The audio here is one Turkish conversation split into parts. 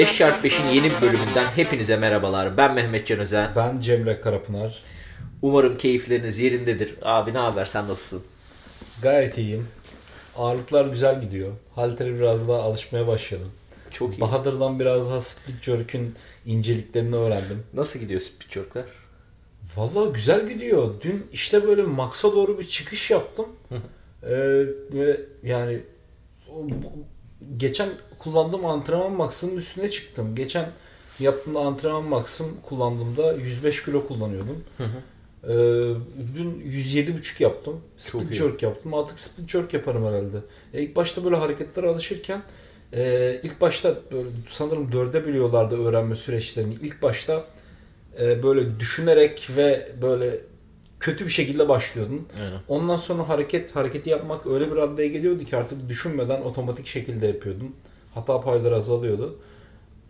5x5'in yeni bir bölümünden hepinize merhabalar. Ben Mehmet Can Özen. Ben Cemre Karapınar. Umarım keyifleriniz yerindedir. Abi ne haber sen nasılsın? Gayet iyiyim. Ağırlıklar güzel gidiyor. Halter'e biraz daha alışmaya başladım. Çok iyi. Bahadır'dan biraz daha split jerk'ün inceliklerini öğrendim. Nasıl gidiyor split jerk'ler? Valla güzel gidiyor. Dün işte böyle maksa doğru bir çıkış yaptım. ee, ve yani geçen kullandığım antrenman maksimum üstüne çıktım. Geçen yaptığımda antrenman maksimum kullandığımda 105 kilo kullanıyordum. Ee, dün 107,5 yaptım. Split jerk yaptım. Artık split jerk yaparım herhalde. E, ilk başta böyle hareketlere alışırken e, ilk başta böyle sanırım dörde biliyorlardı öğrenme süreçlerini. İlk başta e, böyle düşünerek ve böyle kötü bir şekilde başlıyordun. Aynen. Ondan sonra hareket hareketi yapmak öyle bir raddeye geliyordu ki artık düşünmeden otomatik şekilde yapıyordun. Hata payları azalıyordu.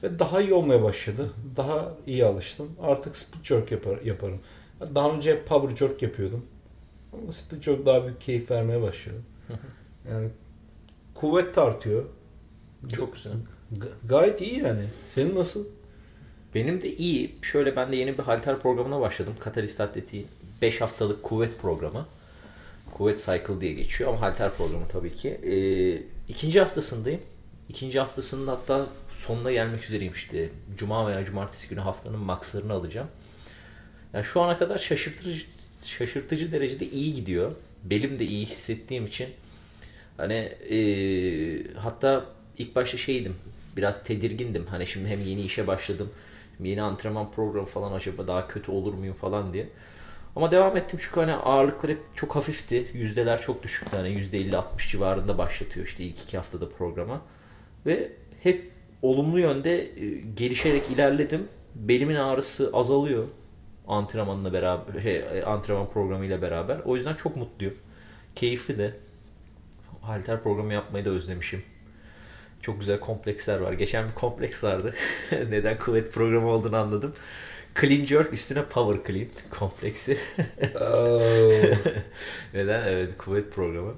Ve daha iyi olmaya başladı. Daha iyi alıştım. Artık split jerk yapar, yaparım. Daha önce power jerk yapıyordum. Ama split jerk daha büyük keyif vermeye başladı. Yani kuvvet de artıyor. Çok güzel. G- gayet iyi yani. Senin nasıl? Benim de iyi. Şöyle ben de yeni bir halter programına başladım. Katalist Atletiğin 5 haftalık kuvvet programı. Kuvvet Cycle diye geçiyor ama halter programı tabii ki. Ee, ikinci haftasındayım. İkinci haftasının hatta sonuna gelmek üzereyim işte. Cuma veya cumartesi günü haftanın makslarını alacağım. Yani şu ana kadar şaşırtıcı şaşırtıcı derecede iyi gidiyor. Belim de iyi hissettiğim için hani eee, hatta ilk başta şeydim biraz tedirgindim. Hani şimdi hem yeni işe başladım. Yeni antrenman programı falan acaba daha kötü olur muyum falan diye. Ama devam ettim çünkü hani ağırlıklar hep çok hafifti. Yüzdeler çok düşüktü. Hani %50-60 civarında başlatıyor işte ilk iki haftada programa. Ve hep olumlu yönde e, gelişerek ilerledim. Belimin ağrısı azalıyor antrenmanla beraber şey e, antrenman programıyla beraber. O yüzden çok mutluyum. Keyifli de. Halter programı yapmayı da özlemişim. Çok güzel kompleksler var. Geçen bir kompleks vardı. Neden kuvvet programı olduğunu anladım. Clean jerk üstüne power clean kompleksi. Neden? Evet kuvvet programı.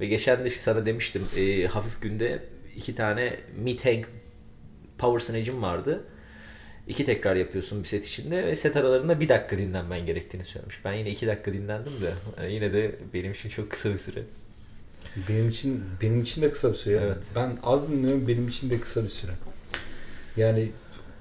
Ve geçen de işte sana demiştim e, hafif günde iki tane mid hang power snatch'im vardı. İki tekrar yapıyorsun bir set içinde ve set aralarında bir dakika dinlenmen gerektiğini söylemiş. Ben yine iki dakika dinlendim de yani yine de benim için çok kısa bir süre. Benim için benim için de kısa bir süre. Evet. Ben az dinliyorum benim için de kısa bir süre. Yani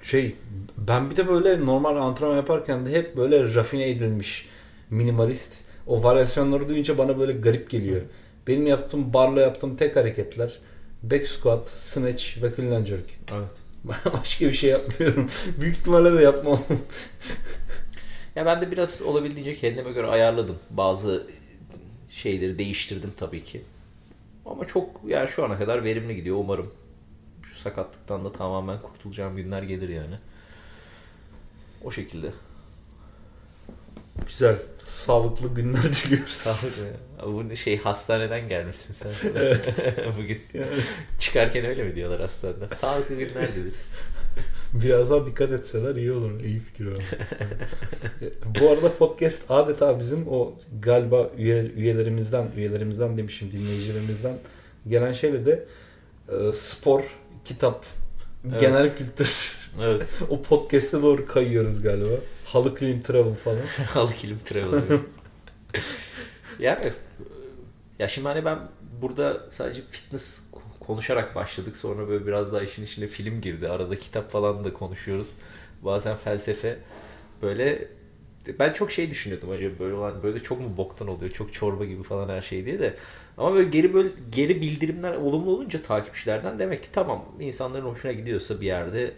şey ben bir de böyle normal antrenman yaparken de hep böyle rafine edilmiş minimalist o varyasyonları duyunca bana böyle garip geliyor. Benim yaptığım barla yaptığım tek hareketler back squat, snatch ve clean and jerk. Evet. Başka bir şey yapmıyorum. Büyük ihtimalle de yapmam. Ya ben de biraz olabildiğince kendime göre ayarladım. Bazı şeyleri değiştirdim tabii ki. Ama çok yani şu ana kadar verimli gidiyor umarım. Sakatlıktan da tamamen kurtulacağım günler gelir yani. O şekilde. Güzel. Sağlıklı günler diliyoruz. Sağlık ya. Bu şey hastaneden gelmişsin sen. Bugün Yani çıkarken öyle mi diyorlar hastaneden? Sağlıklı günler dileriz. biraz daha dikkat etseler iyi olur. İyi fikir o. Bu arada podcast adeta bizim o galiba üye, üyelerimizden, üyelerimizden demişim dinleyicilerimizden gelen şeyle de e, spor, kitap, Evet. genel kültür Evet. o podcast'e doğru kayıyoruz galiba. Halı Clean Travel falan. Halı kilim travel yani ya şimdi hani ben burada sadece fitness konuşarak başladık. Sonra böyle biraz daha işin içine film girdi. Arada kitap falan da konuşuyoruz. Bazen felsefe. Böyle ben çok şey düşünüyordum acaba böyle olan böyle çok mu boktan oluyor çok çorba gibi falan her şey diye de ama böyle geri böyle geri bildirimler olumlu olunca takipçilerden demek ki tamam insanların hoşuna gidiyorsa bir yerde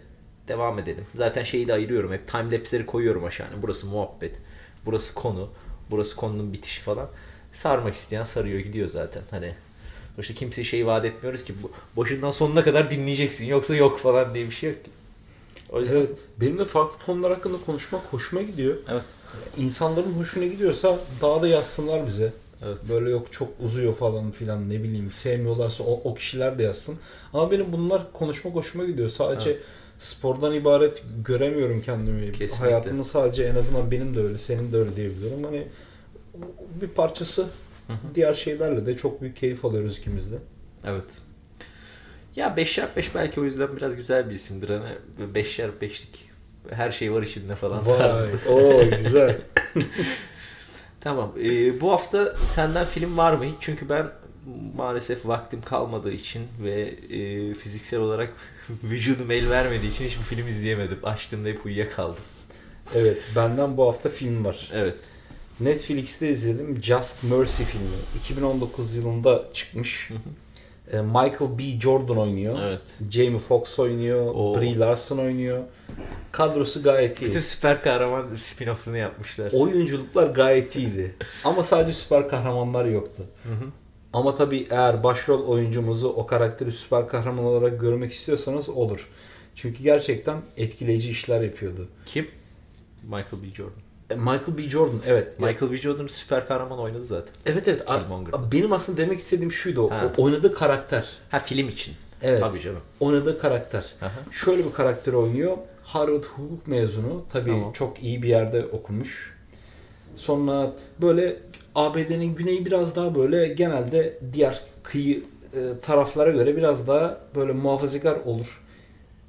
devam edelim. Zaten şeyi de ayırıyorum hep time lapse'leri koyuyorum aşağı. Yani burası muhabbet, burası konu, burası konunun bitişi falan. Sarmak isteyen sarıyor gidiyor zaten. Hani işte kimseye şey vaat etmiyoruz ki bu başından sonuna kadar dinleyeceksin yoksa yok falan diye bir şey yok ki. O yüzden Evet, benim de farklı konular hakkında konuşmak hoşuma gidiyor. Evet. İnsanların hoşuna gidiyorsa daha da yazsınlar bize. Evet. Böyle yok çok uzuyor falan filan ne bileyim sevmiyorlarsa o, o kişiler de yazsın. Ama benim bunlar konuşmak hoşuma gidiyor. Sadece Evet. spordan ibaret göremiyorum kendimi. Kesinlikle. Hayatımın sadece en azından benim de öyle, senin de öyle diyebiliyorum. Hani bir parçası Hı hı. diğer şeylerle de çok büyük keyif alıyoruz ikimiz de. Evet. Ya 5x5 belki o yüzden biraz güzel bir isimdir. Hani 5x5'lik her şey var içinde falan. Vay. Oo güzel. tamam. Ee, bu hafta senden film var mı? Çünkü ben maalesef vaktim kalmadığı için ve e, fiziksel olarak vücudum el vermediği için hiçbir film izleyemedim. Açtığımda hep uyuyakaldım. Evet, benden bu hafta film var. Evet. Netflix'te izledim Just Mercy filmi. 2019 yılında çıkmış. E, Michael B. Jordan oynuyor. Evet. Jamie Foxx oynuyor. Oo. Brie Larson oynuyor. Kadrosu gayet iyi. Bütün süper kahraman spin-off'unu yapmışlar. Oyunculuklar gayet iyiydi. Ama sadece süper kahramanlar yoktu. Hı hı. Ama tabii eğer başrol oyuncumuzu o karakteri süper kahraman olarak görmek istiyorsanız olur. Çünkü gerçekten etkileyici işler yapıyordu. Kim? Michael B. Jordan. Michael B. Jordan evet. Michael B. Jordan süper kahraman oynadı zaten. Evet evet. A-. Benim aslında demek istediğim şuydu. Ha. o oynadığı karakter. Ha film için. Evet. Tabii canım. Oynadığı karakter. Aha. Şöyle bir karakter oynuyor. Harvard hukuk mezunu. Tabii Tamam. çok iyi bir yerde okumuş. Sonra böyle ABD'nin güneyi biraz daha böyle genelde diğer kıyı e, taraflara göre biraz daha böyle muhafazakar olur.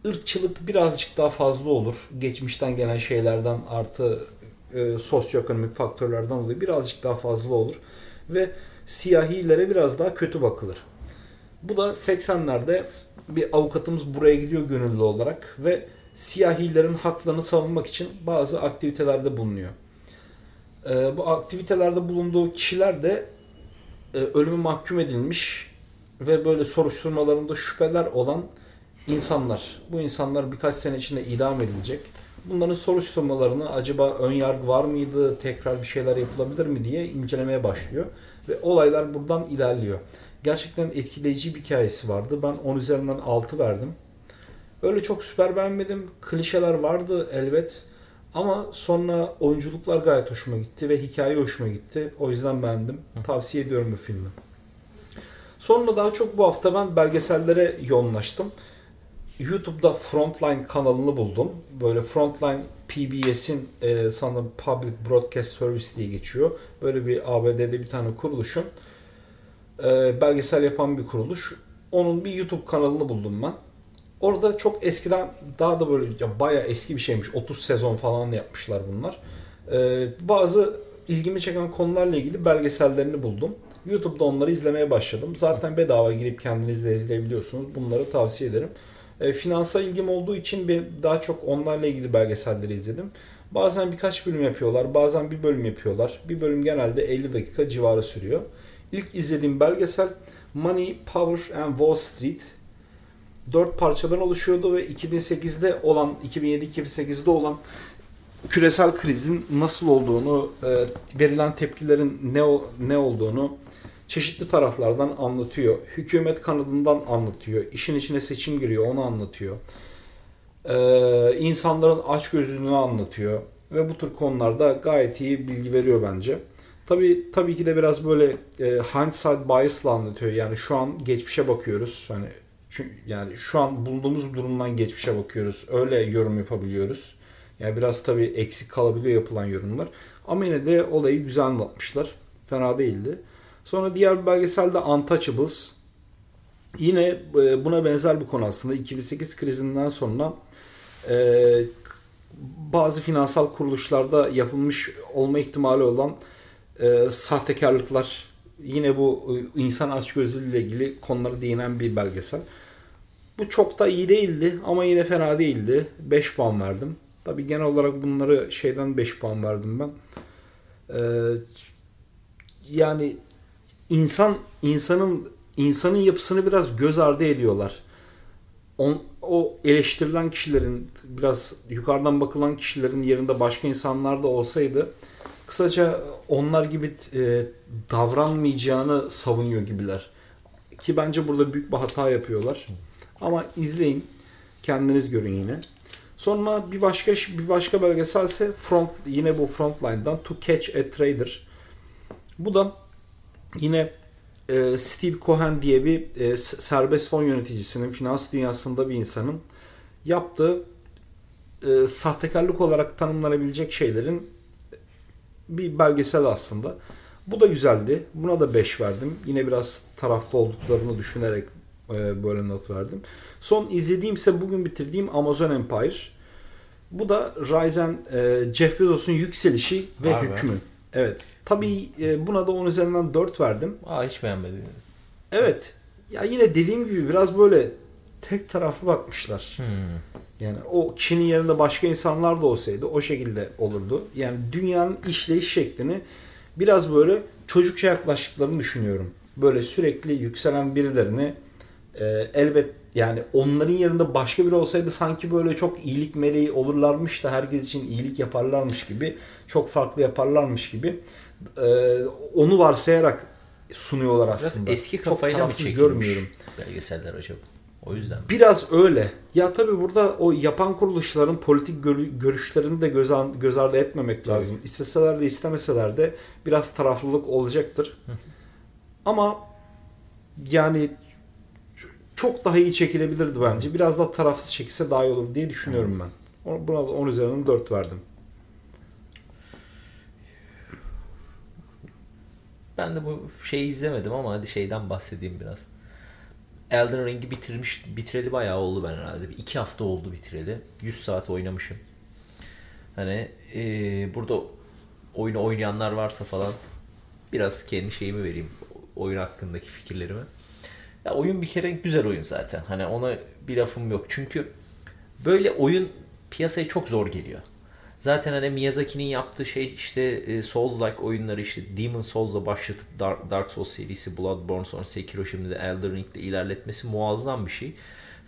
Irkçılık birazcık daha fazla olur. Geçmişten gelen şeylerden artı e, sosyoekonomik faktörlerden dolayı birazcık daha fazla olur. Ve siyahilere biraz daha kötü bakılır. Bu da 80'lerde bir avukatımız buraya gidiyor gönüllü olarak ve siyahilerin haklarını savunmak için bazı aktivitelerde bulunuyor. Ee, bu aktivitelerde bulunduğu kişiler de e, ölüme mahkum edilmiş ve böyle soruşturmalarında şüpheler olan insanlar. Bu insanlar birkaç sene içinde idam edilecek. Bunların soruşturmalarını acaba ön yargı var mıydı, tekrar bir şeyler yapılabilir mi diye incelemeye başlıyor. Ve olaylar buradan ilerliyor. Gerçekten etkileyici bir hikayesi vardı. Ben 10 üzerinden 6 verdim. Öyle çok süper beğenmedim. Klişeler vardı elbet. Ama sonra oyunculuklar gayet hoşuma gitti ve hikaye hoşuma gitti. O yüzden beğendim. Tavsiye ediyorum bu filmi. Sonra daha çok bu hafta ben belgesellere yoğunlaştım. YouTube'da Frontline kanalını buldum. Böyle Frontline PBS'in e, sanırım Public Broadcast Service diye geçiyor. Böyle bir ABD'de bir tane kuruluşun e, belgesel yapan bir kuruluş. Onun bir YouTube kanalını buldum ben. Orada çok eskiden daha da böyle ya bayağı eski bir şeymiş. 30 sezon falan yapmışlar bunlar. E, bazı ilgimi çeken konularla ilgili belgesellerini buldum. YouTube'da onları izlemeye başladım. Zaten bedava girip kendiniz de izleyebiliyorsunuz. Bunları tavsiye ederim. E, finansal ilgim olduğu için ben daha çok onlarla ilgili belgeselleri izledim. Bazen birkaç bölüm yapıyorlar, bazen bir bölüm yapıyorlar. Bir bölüm genelde 50 dakika civarı sürüyor. İlk izlediğim belgesel Money, Power and Wall Street. Dört parçadan oluşuyordu ve 2008'de olan, 2007-2008'de olan küresel krizin nasıl olduğunu, e, verilen tepkilerin ne ne olduğunu çeşitli taraflardan anlatıyor. Hükümet kanadından anlatıyor. İşin içine seçim giriyor, onu anlatıyor. Ee, insanların açgözlülüğünü anlatıyor ve bu tür konularda gayet iyi bilgi veriyor bence. Tabii tabii ki de biraz böyle e, hindsight bias'la anlatıyor. Yani şu an geçmişe bakıyoruz. Hani çünkü yani şu an bulunduğumuz durumdan geçmişe bakıyoruz. Öyle yorum yapabiliyoruz. Yani biraz tabii eksik kalabiliyor yapılan yorumlar. Ama yine de olayı güzel anlatmışlar. Fena değildi. Sonra diğer bir belgeselde Untouchables. Yine e, buna benzer bir konu aslında. 2008 krizinden sonra e, bazı finansal kuruluşlarda yapılmış olma ihtimali olan e, sahtekarlıklar yine bu insan açgözlülüğü ile ilgili konulara değinen bir belgesel. Bu çok da iyi değildi ama yine fena değildi. 5 puan verdim. Tabii genel olarak bunları şeyden 5 puan verdim ben. Ee, yani insan insanın insanın yapısını biraz göz ardı ediyorlar. On, o eleştirilen kişilerin biraz yukarıdan bakılan kişilerin yerinde başka insanlar da olsaydı kısaca onlar gibi e, davranmayacağını savunuyor gibiler. Ki bence burada büyük bir hata yapıyorlar. Ama izleyin. Kendiniz görün yine. Sonra bir başka bir başka belgeselse Front yine bu Frontline'dan To Catch a Trader. Bu da yine e, Steve Cohen diye bir e, serbest fon yöneticisinin finans dünyasında bir insanın yaptığı e, sahtekarlık olarak tanımlanabilecek şeylerin bir belgesel aslında. Bu da güzeldi. Buna da 5 verdim. Yine biraz taraflı olduklarını düşünerek e, böyle not verdim. Son izlediğim ise bugün bitirdiğim Amazon Empire. Bu da Ryzen e, Jeff Bezos'un yükselişi ve be. hükmü. Evet. Tabii e, buna da 10 üzerinden 4 verdim. Aa hiç beğenmedim. Evet. Ya yine dediğim gibi biraz böyle tek taraflı bakmışlar. Hmm. Yani o kişinin yerinde başka insanlar da olsaydı o şekilde olurdu. Yani dünyanın işleyiş şeklini biraz böyle çocukça yaklaştıklarını düşünüyorum. Böyle sürekli yükselen birilerini e, elbet yani onların yerinde başka biri olsaydı sanki böyle çok iyilik meleği olurlarmış da herkes için iyilik yaparlarmış gibi çok farklı yaparlarmış gibi e, onu varsayarak sunuyorlar Biraz aslında. eski Çok kafayla mı tarafsız çekilmiş görmüyorum. belgeseller acaba? O yüzden mi? Biraz öyle. Ya tabii burada o yapan kuruluşların politik gör- görüşlerini de göz, an- göz ardı etmemek lazım. İsteseler de istemeseler de biraz taraflılık olacaktır. Ama yani çok daha iyi çekilebilirdi bence. Biraz daha tarafsız çekilse daha iyi olur diye düşünüyorum ben. Buna da 10 üzerinden 4 verdim. Ben de bu şeyi izlemedim ama hadi şeyden bahsedeyim biraz. Elden Ring'i bitirmiş, bitireli bayağı oldu ben herhalde. Bir iki hafta oldu bitireli. 100 saat oynamışım. Hani eee, burada oyunu oynayanlar varsa falan biraz kendi şeyimi vereyim. Oyun hakkındaki fikirlerimi. Ya oyun bir kere güzel oyun zaten. Hani ona bir lafım yok. Çünkü böyle oyun piyasaya çok zor geliyor. Zaten hani Miyazaki'nin yaptığı şey işte e, Souls-like oyunları işte Demon Souls'la başlatıp Dark, Dark Souls serisi, Bloodborne sonra Sekiro şimdi de Elden Ring'de ilerletmesi muazzam bir şey.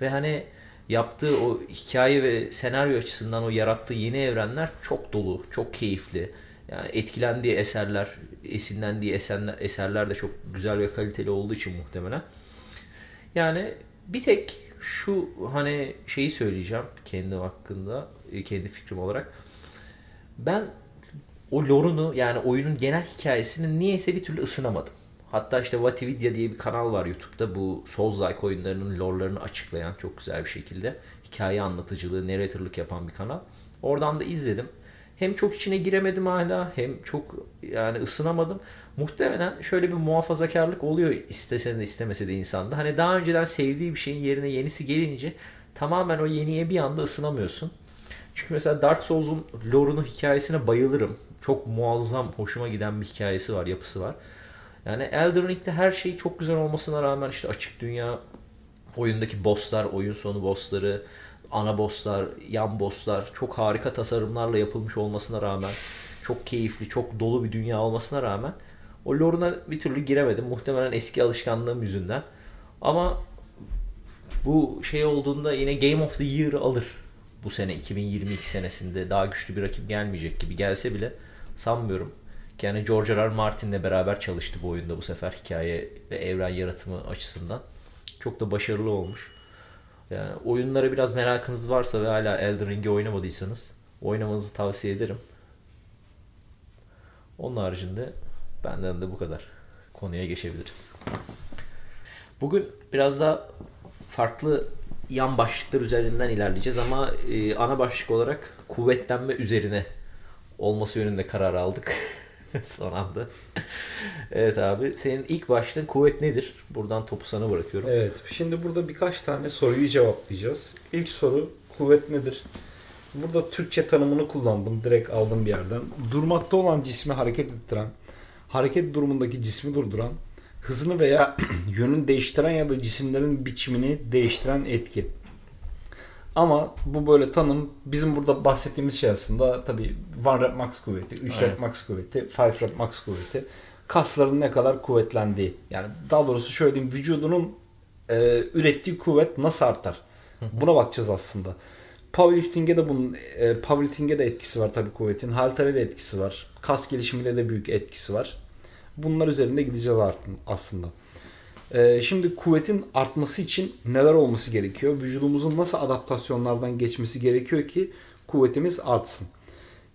Ve hani yaptığı o hikaye ve senaryo açısından o yarattığı yeni evrenler çok dolu, çok keyifli. Yani etkilendiği eserler, esinlendiği eserler, eserler de çok güzel ve kaliteli olduğu için muhtemelen. Yani bir tek şu hani şeyi söyleyeceğim kendim hakkında, e, kendi fikrim olarak. Ben o lore'unu yani oyunun genel hikayesini niyeyse bir türlü ısınamadım. Hatta işte Vatividya diye bir kanal var YouTube'da bu Souls-like oyunlarının lore'larını açıklayan çok güzel bir şekilde hikaye anlatıcılığı, narrator'lık yapan bir kanal. Oradan da izledim. Hem çok içine giremedim hala hem çok yani ısınamadım. Muhtemelen şöyle bir muhafazakarlık oluyor istese de istemese de insanda. Hani daha önceden sevdiği bir şeyin yerine yenisi gelince tamamen o yeniye bir anda ısınamıyorsun. Çünkü mesela Dark Souls'un lore'unu hikayesine bayılırım. Çok muazzam, hoşuma giden bir hikayesi var, yapısı var. Yani Elden Ring'de her şey çok güzel olmasına rağmen işte açık dünya, oyundaki bosslar, oyun sonu bossları, ana bosslar, yan bosslar çok harika tasarımlarla yapılmış olmasına rağmen çok keyifli, çok dolu bir dünya olmasına rağmen o lore'una bir türlü giremedim. Muhtemelen eski alışkanlığım yüzünden. Ama bu şey olduğunda yine Game of the Year'ı alır. Bu sene 2022 senesinde daha güçlü bir rakip gelmeyecek gibi gelse bile sanmıyorum. Yani George R. R. Martin'le beraber çalıştı bu oyunda bu sefer hikaye ve evren yaratımı açısından. Çok da başarılı olmuş. Yani oyunlara biraz merakınız varsa ve hala Elden Ring'i oynamadıysanız oynamanızı tavsiye ederim. Onun haricinde benden de bu kadar. Konuya geçebiliriz. Bugün biraz daha farklı yan başlıklar üzerinden ilerleyeceğiz ama e, ana başlık olarak kuvvetlenme üzerine olması yönünde karar aldık. Son anda. evet abi senin ilk başlığın kuvvet nedir? Buradan topu sana bırakıyorum. Evet. Şimdi burada birkaç tane soruyu cevaplayacağız. İlk soru kuvvet nedir? Burada Türkçe tanımını kullandım. Direkt aldım bir yerden. Durmakta olan cismi hareket ettiren, hareket durumundaki cismi durduran, hızını veya yönünü değiştiren ya da cisimlerin biçimini değiştiren etki. Ama bu böyle tanım bizim burada bahsettiğimiz şey aslında tabii one rep max kuvveti, 3 Aynen. rep max kuvveti, 5 rep max kuvveti. Kasların ne kadar kuvvetlendiği. Yani daha doğrusu şöyle diyeyim vücudunun e, ürettiği kuvvet nasıl artar? Buna bakacağız aslında. Powerlifting'e de bunun e, powerlifting'e de etkisi var tabii kuvvetin. Haltere de etkisi var. Kas gelişimine de büyük etkisi var. Bunlar üzerinde gideceğiz aslında. Ee, şimdi kuvvetin artması için neler olması gerekiyor? Vücudumuzun nasıl adaptasyonlardan geçmesi gerekiyor ki kuvvetimiz artsın?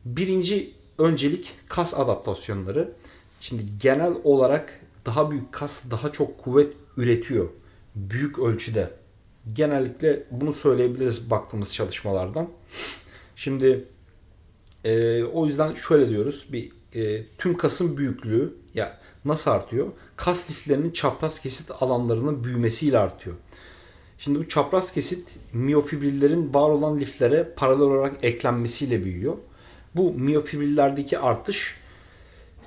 Birinci öncelik kas adaptasyonları. Şimdi genel olarak daha büyük kas daha çok kuvvet üretiyor. Büyük ölçüde. Genellikle bunu söyleyebiliriz baktığımız çalışmalardan. Şimdi e, o yüzden şöyle diyoruz. Bir e, tüm kasın büyüklüğü ya nasıl artıyor? Kas liflerinin çapraz kesit alanlarının büyümesiyle artıyor. Şimdi bu çapraz kesit miyofibrillerin var olan liflere paralel olarak eklenmesiyle büyüyor. Bu miyofibrillerdeki artış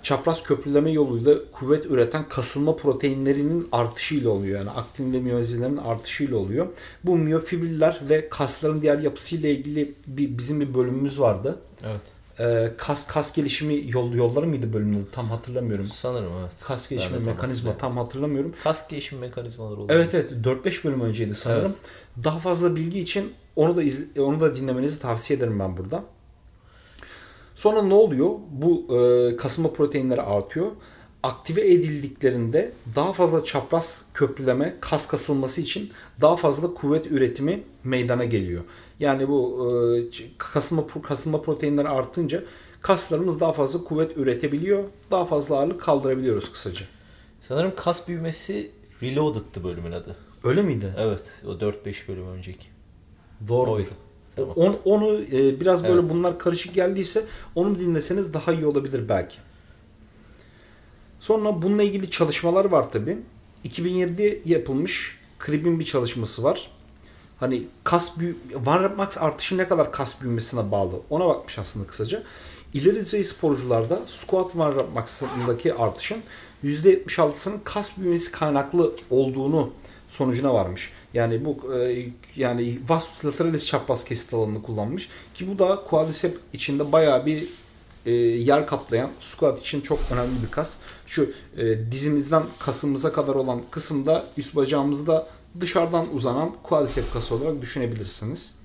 çapraz köprüleme yoluyla kuvvet üreten kasılma proteinlerinin artışıyla oluyor. Yani aktin ve miyozinlerin artışıyla oluyor. Bu miyofibriller ve kasların diğer yapısıyla ilgili bir, bizim bir bölümümüz vardı. Evet. Ee, kas kas gelişimi yol, yolları mıydı bölümünün tam hatırlamıyorum. Sanırım evet. Kas gelişimi Ben mekanizma tam hatırlamıyorum. Kas gelişim mekanizmaları oluyor. Evet evet 4-5 bölüm önceydi sanırım. Daha fazla bilgi için onu da iz- onu da dinlemenizi tavsiye ederim ben burada. Sonra ne oluyor? Bu e, kasılma proteinleri artıyor. Aktive edildiklerinde daha fazla çapraz köprüleme, kas kasılması için daha fazla kuvvet üretimi meydana geliyor. Yani bu e, kasılma kasılma proteinleri artınca kaslarımız daha fazla kuvvet üretebiliyor. Daha fazla ağırlık kaldırabiliyoruz kısaca. Sanırım kas büyümesi Reloaded'tı bölümün adı. Öyle miydi? Evet. O 4-5 bölüm önceki. Doğru. Oydu. Tamam. On- onu e, biraz böyle Evet. bunlar karışık geldiyse onu dinleseniz daha iyi olabilir belki. Sonra bununla ilgili çalışmalar var tabi. 2007'de yapılmış Cribb'in bir çalışması var. Hani kas büyü Van Max artışı ne kadar kas büyümesine bağlı ona bakmış aslında kısaca. İleri düzey sporcularda squat Van Max'ındaki artışın %76'sının kas büyümesi kaynaklı olduğunu sonucuna varmış. Yani bu e, yani vastus lateralis çapraz kesit alanını kullanmış ki bu da quadricep içinde bayağı bir e, yer kaplayan squat için çok önemli bir kas. Şu e, dizimizden kasımıza kadar olan kısımda üst bacağımızda dışarıdan uzanan quadricep kası olarak düşünebilirsiniz.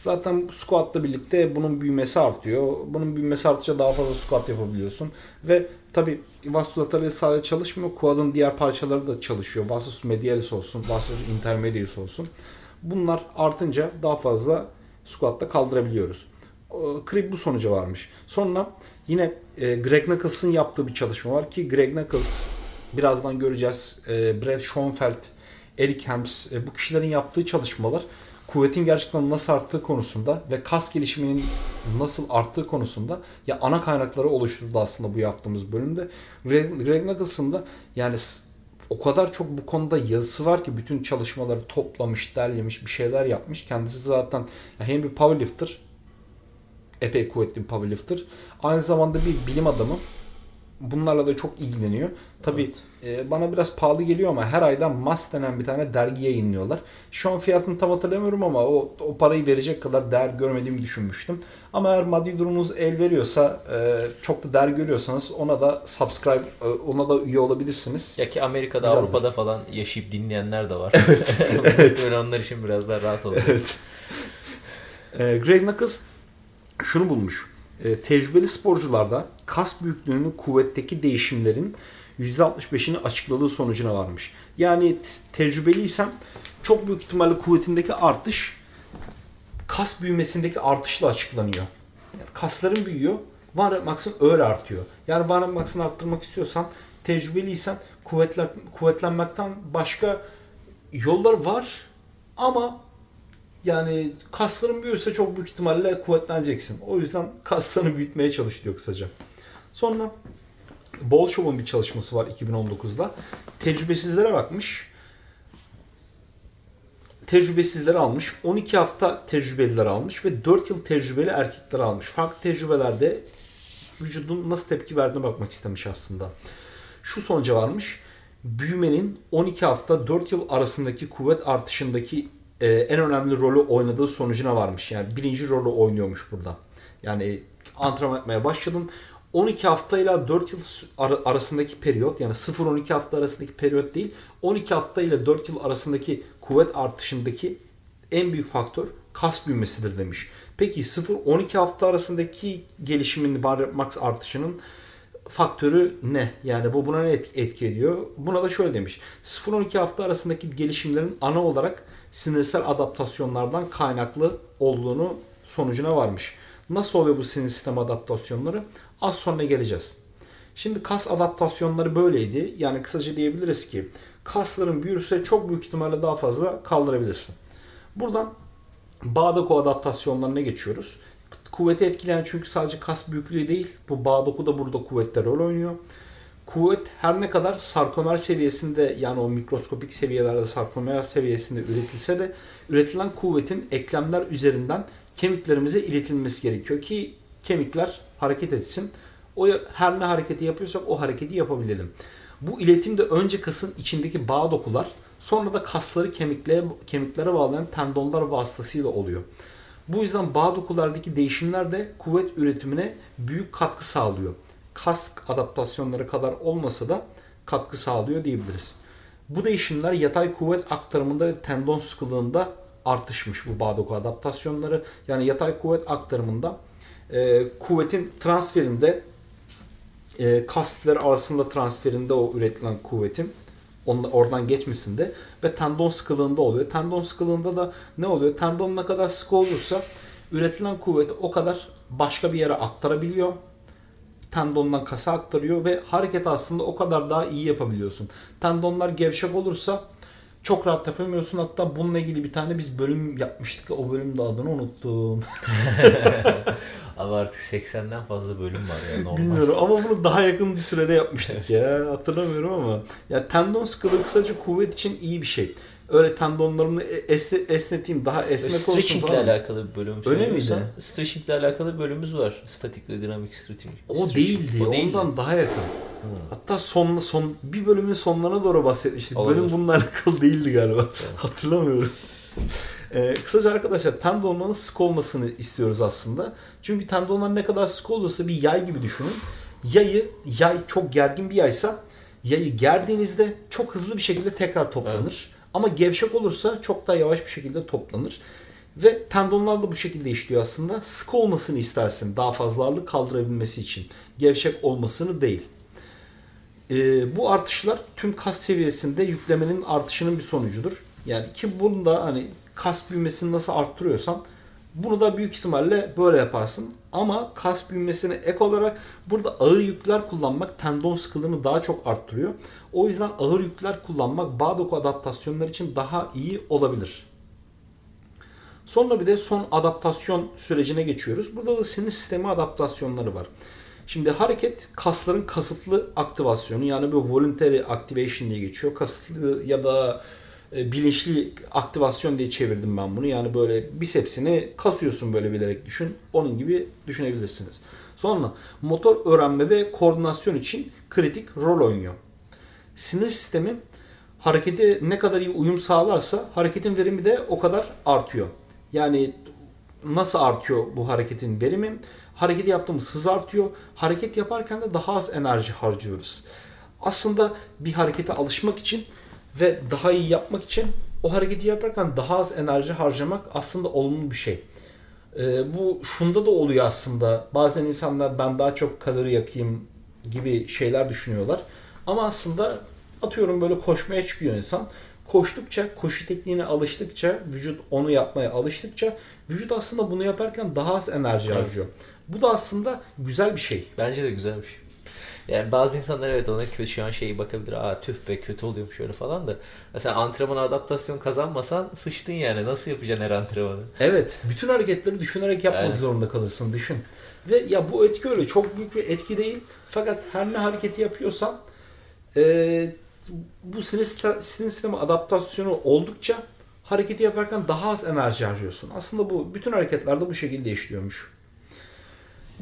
Zaten squat'la birlikte bunun büyümesi artıyor. Bunun büyümesi arttıkça daha fazla squat yapabiliyorsun. Ve tabi vastus sadece çalışmıyor. Quad'ın diğer parçaları da çalışıyor. Vastus medialis olsun, vastus intermedius olsun. Bunlar artınca daha fazla squat'ta kaldırabiliyoruz. O, Cribb bu sonuca varmış. Sonra yine e, Greg Knuckles'ın yaptığı bir çalışma var ki Greg Knuckles birazdan göreceğiz. E, Brad Schoenfeld, Eric Helms e, bu kişilerin yaptığı çalışmalar kuvvetin gerçekten nasıl arttığı konusunda ve kas gelişiminin nasıl arttığı konusunda ya ana kaynakları oluşturdu aslında bu yaptığımız bölümde. Greg, Greg da yani o kadar çok bu konuda yazısı var ki bütün çalışmaları toplamış, derlemiş, bir şeyler yapmış. Kendisi zaten hem bir powerlifter, epey kuvvetli bir powerlifter. Aynı zamanda bir bilim adamı. Bunlarla da çok ilgileniyor. Tabii e, bana biraz pahalı geliyor ama her ayda Mas denen bir tane dergi yayınlıyorlar. Şu an fiyatını tam hatırlamıyorum ama o, o parayı verecek kadar değer görmediğimi düşünmüştüm. Ama eğer maddi durumunuz el veriyorsa, e, çok da değer görüyorsanız ona da subscribe, e, ona da üye olabilirsiniz. Ya ki Amerika'da, Güzel. Avrupa'da falan yaşayıp dinleyenler de var. Evet. Böyle onlar için biraz daha rahat olur. Evet. E, Greg Knuckles şunu bulmuş. E, tecrübeli sporcularda kas büyüklüğünün kuvvetteki değişimlerin %65'ini açıkladığı sonucuna varmış. Yani te- tecrübeliysen çok büyük ihtimalle kuvvetindeki artış kas büyümesindeki artışla açıklanıyor. Yani kasların büyüyor, Van Max'ın öyle artıyor. Yani Van Rep Max'ını arttırmak istiyorsan, tecrübeliysen kuvvetlen, kuvvetlenmekten başka yollar var ama yani kasların büyürse çok büyük ihtimalle kuvvetleneceksin. O yüzden kaslarını büyütmeye çalış diyor kısaca. Sonra Bolshov'un bir çalışması var 2019'da. Tecrübesizlere bakmış. Tecrübesizleri almış. 12 hafta tecrübeliler almış ve 4 yıl tecrübeli erkekler almış. Farklı tecrübelerde vücudun nasıl tepki verdiğine bakmak istemiş aslında. Şu sonuca varmış. Büyümenin 12 hafta 4 yıl arasındaki kuvvet artışındaki e, en önemli rolü oynadığı sonucuna varmış. Yani birinci rolü oynuyormuş burada. Yani antrenman yapmaya başladın. 12 haftayla 4 yıl ar- arasındaki periyot yani 0-12 hafta arasındaki periyot değil 12 hafta ile 4 yıl arasındaki kuvvet artışındaki en büyük faktör kas büyümesidir demiş. Peki 0-12 hafta arasındaki gelişimin max artışının faktörü ne? Yani bu buna ne et- etki ediyor? Buna da şöyle demiş. 0-12 hafta arasındaki gelişimlerin ana olarak sinirsel adaptasyonlardan kaynaklı olduğunu sonucuna varmış. Nasıl oluyor bu sinir sistem adaptasyonları? Az sonra geleceğiz. Şimdi kas adaptasyonları böyleydi. Yani kısaca diyebiliriz ki kasların büyürse çok büyük ihtimalle daha fazla kaldırabilirsin. Buradan bağda koadaptasyonlarına geçiyoruz. kuvveti etkileyen çünkü sadece kas büyüklüğü değil. Bu bağ doku da burada kuvvette rol oynuyor. Kuvvet her ne kadar sarkomer seviyesinde yani o mikroskopik seviyelerde sarkomer seviyesinde üretilse de üretilen kuvvetin eklemler üzerinden kemiklerimize iletilmesi gerekiyor ki kemikler hareket etsin. O her ne hareketi yapıyorsak o hareketi yapabilelim. Bu iletim de önce kasın içindeki bağ dokular sonra da kasları kemiklere, kemiklere bağlayan tendonlar vasıtasıyla oluyor. Bu yüzden bağ dokulardaki değişimler de kuvvet üretimine büyük katkı sağlıyor. Kask adaptasyonları kadar olmasa da katkı sağlıyor diyebiliriz. Bu değişimler yatay kuvvet aktarımında ve tendon sıkılığında artışmış bu bağ doku adaptasyonları. Yani yatay kuvvet aktarımında e, kuvvetin transferinde e, kaslar arasında transferinde o üretilen kuvvetin oradan geçmesinde ve tendon sıkılığında oluyor. Tendon sıkılığında da ne oluyor? Tendon ne kadar sıkı olursa üretilen kuvveti o kadar başka bir yere aktarabiliyor. Tendondan kasa aktarıyor ve hareket aslında o kadar daha iyi yapabiliyorsun. Tendonlar gevşek olursa çok rahat yapamıyorsun. Hatta bununla ilgili bir tane biz bölüm yapmıştık. O bölümde adını unuttum. Abi artık 80'den fazla bölüm var ya normal. Bilmiyorum ama bunu daha yakın bir sürede yapmıştık ya. Hatırlamıyorum ama. Ya tendon sıkılığı kısaca kuvvet için iyi bir şey. Öyle tendonlarımı esne, esneteyim daha esnek olsun Stretching ile falan. alakalı bir bölüm Öyle miydi? Stretching ile alakalı bir bölümümüz var. Statik ve dinamik stretching. O Stretching. değildi. O değildi. Ondan daha yakın. Hı. Hatta son, son bir bölümün sonlarına doğru bahsetmiştik. Olabilir. Bölüm bununla alakalı değildi galiba. Hatırlamıyorum. Ee, kısaca arkadaşlar tendonların sık olmasını istiyoruz aslında. Çünkü tendonlar ne kadar sık olursa bir yay gibi düşünün. Yayı, yay çok gergin bir yaysa yayı gerdiğinizde çok hızlı bir şekilde tekrar toplanır. Ama gevşek olursa çok daha yavaş bir şekilde toplanır. Ve tendonlar da bu şekilde işliyor aslında. Sık olmasını istersin daha fazla ağırlık kaldırabilmesi için. Gevşek olmasını değil. Ee, bu artışlar tüm kas seviyesinde yüklemenin artışının bir sonucudur. Yani ki bunu da hani kas büyümesini nasıl arttırıyorsan bunu da büyük ihtimalle böyle yaparsın. Ama kas büyümesine ek olarak burada ağır yükler kullanmak tendon sıkılığını daha çok arttırıyor. O yüzden ağır yükler kullanmak bağ doku adaptasyonlar için daha iyi olabilir. Sonra bir de son adaptasyon sürecine geçiyoruz. Burada da sinir sistemi adaptasyonları var. Şimdi hareket kasların kasıtlı aktivasyonu yani bu voluntary activation diye geçiyor. Kasıtlı ya da e, bilinçli aktivasyon diye çevirdim ben bunu. Yani böyle bisepsini kasıyorsun böyle bilerek düşün. Onun gibi düşünebilirsiniz. Sonra motor öğrenme ve koordinasyon için kritik rol oynuyor. Sinir sistemi harekete ne kadar iyi uyum sağlarsa hareketin verimi de o kadar artıyor. Yani nasıl artıyor bu hareketin verimi? Hareketi yaptığımız hız artıyor. Hareket yaparken de daha az enerji harcıyoruz. Aslında bir harekete alışmak için ve daha iyi yapmak için o hareketi yaparken daha az enerji harcamak aslında olumlu bir şey. Ee, bu şunda da oluyor aslında. Bazen insanlar ben daha çok kalori yakayım gibi şeyler düşünüyorlar. Ama aslında atıyorum böyle koşmaya çıkıyor insan. Koştukça, koşu tekniğine alıştıkça, vücut onu yapmaya alıştıkça vücut aslında bunu yaparken daha az enerji Evet. harcıyor. Bu da aslında güzel bir şey. Bence de güzel bir şey. Yani bazı insanlar evet ona kötü şu an şeyi bakabilir. Aa tüh be kötü oluyorum şöyle falan da. Mesela antrenmana adaptasyon kazanmasan sıçtın yani. Nasıl yapacaksın her antrenmanı? Evet. Bütün hareketleri düşünerek yapmak Aynen. zorunda kalırsın. Düşün. Ve ya bu etki öyle. Çok büyük bir etki değil. Fakat her ne hareketi yapıyorsan e, bu sinir, sistemi adaptasyonu oldukça hareketi yaparken daha az enerji harcıyorsun. Aslında bu bütün hareketlerde bu şekilde işliyormuş.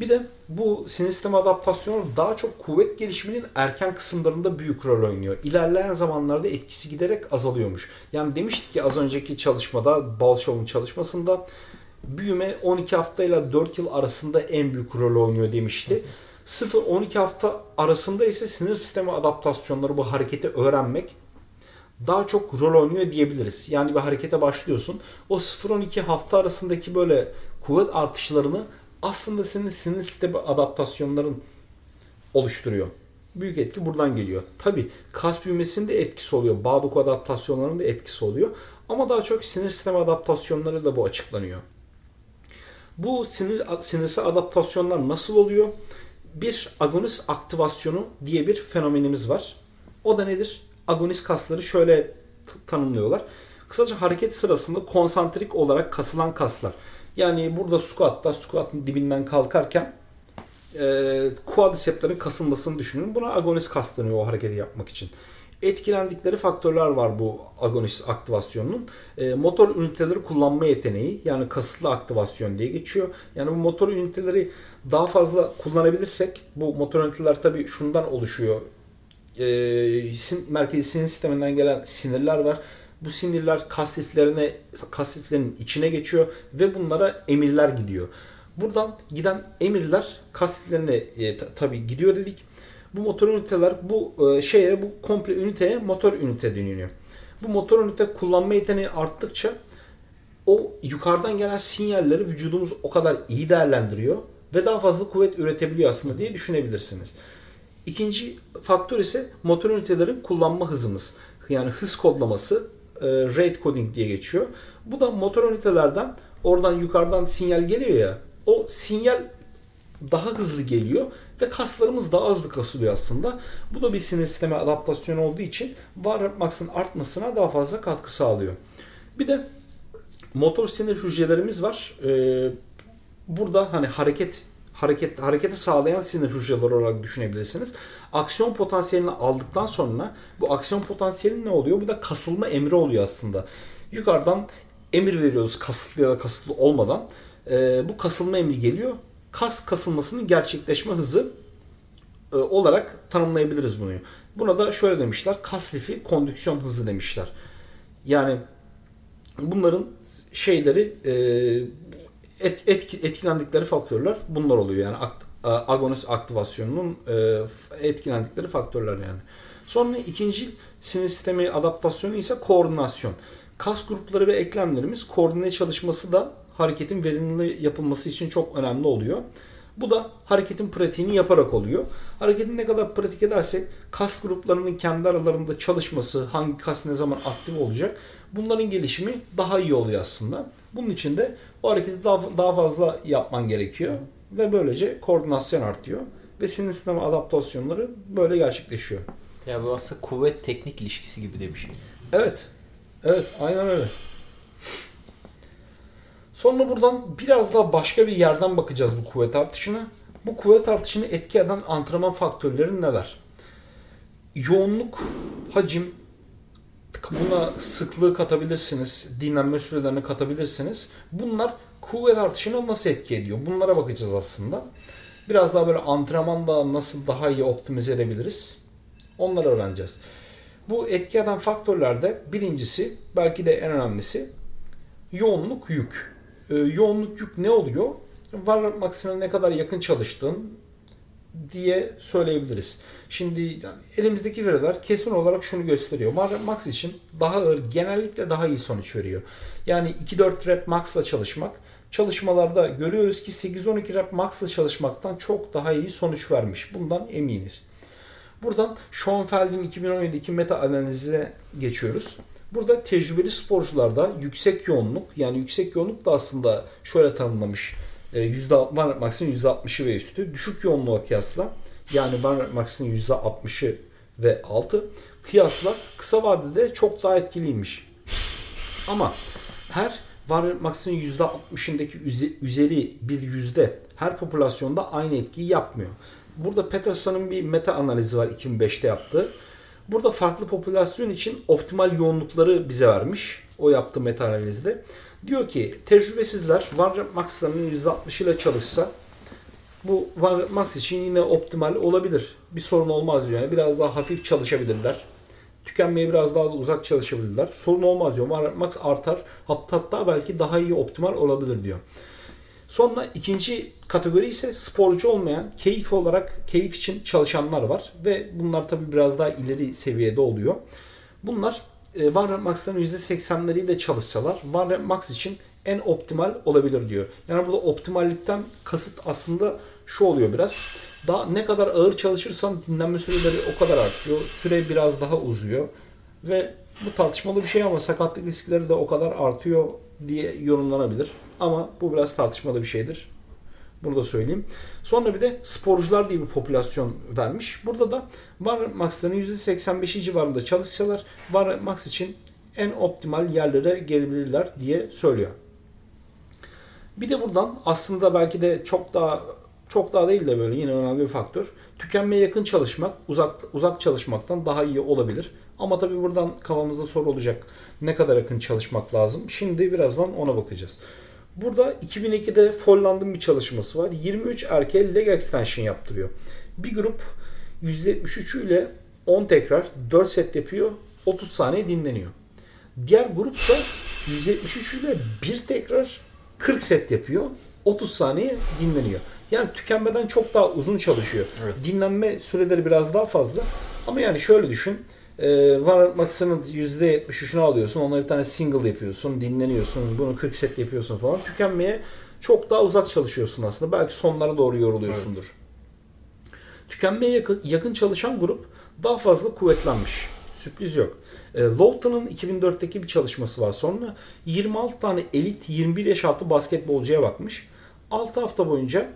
Bir de bu sinir sistemi adaptasyonu daha çok kuvvet gelişiminin erken kısımlarında büyük rol oynuyor. İlerleyen zamanlarda etkisi giderek azalıyormuş. Yani demiştik ki az önceki çalışmada, Balshow'un çalışmasında büyüme 12 hafta ile 4 yıl arasında en büyük rol oynuyor demişti. 0-12 hafta arasında ise sinir sistemi adaptasyonları bu hareketi öğrenmek daha çok rol oynuyor diyebiliriz. Yani bir harekete başlıyorsun. O 0-12 hafta arasındaki böyle kuvvet artışlarını aslında senin sinir sistemi adaptasyonların oluşturuyor. Büyük etki buradan geliyor. Tabi kas büyümesinde etkisi oluyor. Bağ doku adaptasyonlarının da etkisi oluyor. Ama daha çok sinir sistemi adaptasyonları da bu açıklanıyor. Bu sinir sinirsel adaptasyonlar nasıl oluyor? Bir agonist aktivasyonu diye bir fenomenimiz var. O da nedir? Agonist kasları şöyle tanımlıyorlar. Kısaca hareket sırasında konsantrik olarak kasılan kaslar. Yani burada squat'ta squat'ın dibinden kalkarken e, quadricepslerin kasılmasını düşünün. Buna agonist kas deniyor o hareketi yapmak için. Etkilendikleri faktörler var bu agonist aktivasyonunun. E, motor üniteleri kullanma yeteneği yani kasıtlı aktivasyon diye geçiyor. Yani bu motor üniteleri daha fazla kullanabilirsek bu motor üniteler tabii şundan oluşuyor. E, sin, merkezi sinir sisteminden gelen sinirler var. Bu sinirler kas liflerine, içine geçiyor ve bunlara emirler gidiyor. Buradan giden emirler kas liflerine e, tabii gidiyor dedik. Bu motor üniteler bu e, şeye, bu komple üniteye motor ünite deniyor. Bu motor ünite kullanma yeteneği arttıkça o yukarıdan gelen sinyalleri vücudumuz o kadar iyi değerlendiriyor ve daha fazla kuvvet üretebiliyor aslında diye düşünebilirsiniz. İkinci faktör ise motor ünitelerin kullanma hızımız. Yani hız kodlaması e, rate coding diye geçiyor. Bu da motor ünitelerden oradan yukarıdan sinyal geliyor ya o sinyal daha hızlı geliyor ve kaslarımız daha hızlı kasılıyor aslında. Bu da bir sinir sistemi adaptasyonu olduğu için var maksın artmasına daha fazla katkı sağlıyor. Bir de motor sinir hücrelerimiz var. Ee, burada hani hareket hareket hareketi sağlayan sinir hücreleri olarak düşünebilirsiniz. Aksiyon potansiyelini aldıktan sonra bu aksiyon potansiyeli ne oluyor? Bu da kasılma emri oluyor aslında. Yukarıdan emir veriyoruz kasıtlı ya da kasıtlı olmadan. Ee, bu kasılma emri geliyor. Kas kasılmasının gerçekleşme hızı e, olarak tanımlayabiliriz bunu. Buna da şöyle demişler. Kas lifi kondüksiyon hızı demişler. Yani bunların şeyleri e, et, etki, etkilendikleri faktörler bunlar oluyor. Yani akt, agonist aktivasyonunun e, etkilendikleri faktörler yani. Sonra ikinci sinir sistemi adaptasyonu ise koordinasyon. Kas grupları ve eklemlerimiz koordine çalışması da hareketin verimli yapılması için çok önemli oluyor. Bu da hareketin pratiğini yaparak oluyor. Hareketi ne kadar pratik edersek kas gruplarının kendi aralarında çalışması, hangi kas ne zaman aktif olacak bunların gelişimi daha iyi oluyor aslında. Bunun için de o hareketi daha, daha fazla yapman gerekiyor ve böylece koordinasyon artıyor ve sinir sistemi adaptasyonları böyle gerçekleşiyor. Ya bu aslında kuvvet teknik ilişkisi gibi de bir şey. Evet. Evet, aynen öyle. Sonra buradan biraz daha başka bir yerden bakacağız bu kuvvet artışına. Bu kuvvet artışını etki eden antrenman faktörleri neler? Yoğunluk, hacim, buna sıklığı katabilirsiniz, dinlenme sürelerini katabilirsiniz. Bunlar kuvvet artışına nasıl etki ediyor? Bunlara bakacağız aslında. Biraz daha böyle antrenmanda nasıl daha iyi optimize edebiliriz? Onları öğreneceğiz. Bu etki eden faktörlerde birincisi belki de en önemlisi yoğunluk yük. Ee, yoğunluk yük ne oluyor? Var maksimum ne kadar yakın çalıştığın diye söyleyebiliriz. Şimdi yani elimizdeki veriler kesin olarak şunu gösteriyor. Max için daha ağır, genellikle daha iyi sonuç veriyor. Yani 2-4 rep max'la çalışmak çalışmalarda görüyoruz ki 8-12 rep max'la çalışmaktan çok daha iyi sonuç vermiş. Bundan eminiz. Buradan Schoenfeld'in 2017'deki meta analizine geçiyoruz. Burada tecrübeli sporcularda yüksek yoğunluk yani yüksek yoğunluk da aslında şöyle tanımlamış. %, var maksimum %60'ı ve üstü. Düşük yoğunluğa kıyasla yani var maksimum %60'ı ve altı kıyasla kısa vadede çok daha etkiliymiş. Ama her var maksimum %60'ındaki üzeri bir yüzde her popülasyonda aynı etkiyi yapmıyor. Burada Peterson'ın bir meta analizi var 2005'te yaptığı. Burada farklı popülasyon için optimal yoğunlukları bize vermiş. O yaptığı meta analizde. Diyor ki tecrübesizler Van Max'ların %60 ile çalışsa bu Van Max için yine optimal olabilir. Bir sorun olmaz diyor. Yani biraz daha hafif çalışabilirler. Tükenmeye biraz daha da uzak çalışabilirler. Sorun olmaz diyor. Van Max artar. Hatta belki daha iyi optimal olabilir diyor. Sonra ikinci kategori ise sporcu olmayan, keyif olarak keyif için çalışanlar var ve bunlar tabi biraz daha ileri seviyede oluyor. Bunlar Van Max'ın %80'leriyle çalışsalar Van Max için en optimal olabilir diyor. Yani burada optimallikten kasıt aslında şu oluyor biraz. Daha ne kadar ağır çalışırsan dinlenme süreleri o kadar artıyor. Süre biraz daha uzuyor. Ve bu tartışmalı bir şey ama sakatlık riskleri de o kadar artıyor diye yorumlanabilir. Ama bu biraz tartışmalı bir şeydir. Bunu da söyleyeyim. Sonra bir de sporcular diye bir popülasyon vermiş. Burada da Var Max'ların %85'i civarında çalışsalar Var Max için en optimal yerlere gelebilirler diye söylüyor. Bir de buradan aslında belki de çok daha çok daha değil de böyle yine önemli bir faktör. Tükenmeye yakın çalışmak uzak uzak çalışmaktan daha iyi olabilir. Ama tabii buradan kafamızda soru olacak. Ne kadar yakın çalışmak lazım? Şimdi birazdan ona bakacağız. Burada 2002'de Folland'ın bir çalışması var. 23 erkeğe leg extension yaptırıyor. Bir grup 173 ile 10 tekrar 4 set yapıyor. 30 saniye dinleniyor. Diğer grup ise 173 ile 1 tekrar 40 set yapıyor. 30 saniye dinleniyor. Yani tükenmeden çok daha uzun çalışıyor. Evet. Dinlenme süreleri biraz daha fazla. Ama yani şöyle düşün. Ee, Var Max'ın %73'ünü alıyorsun. Onları bir tane single yapıyorsun. Dinleniyorsun. Bunu 40 set yapıyorsun falan. Tükenmeye çok daha uzak çalışıyorsun aslında. Belki sonlara doğru yoruluyorsundur. Tükenmeye yakın, yakın çalışan grup daha fazla kuvvetlenmiş. Sürpriz yok. E, Lawton'ın 2004'teki bir çalışması var. Sonra 26 tane elit 21 yaş altı basketbolcuya bakmış. 6 hafta boyunca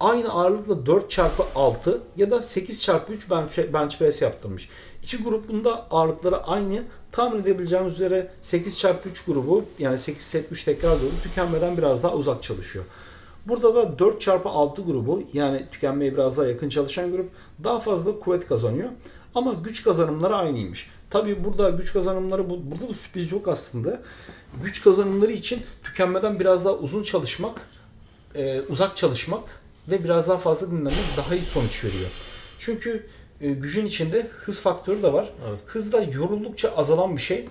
aynı ağırlıkla 4 çarpı 6 ya da 8 çarpı 3 bench- bench press yaptırmış. İki grubunda ağırlıkları aynı. Tahmin edebileceğiniz üzere 8 çarpı 3 grubu yani 8 set 3 tekrar grubu tükenmeden biraz daha uzak çalışıyor. Burada da 4 çarpı 6 grubu yani tükenmeye biraz daha yakın çalışan grup daha fazla kuvvet kazanıyor. Ama güç kazanımları aynıymış. Tabii burada güç kazanımları bu- burada da sürpriz yok aslında. Güç kazanımları için tükenmeden biraz daha uzun çalışmak, e, uzak çalışmak ve biraz daha fazla dinlenmek daha iyi sonuç veriyor. Çünkü e, gücün içinde hız faktörü de var. Evet. Hız da yoruldukça azalan bir şey.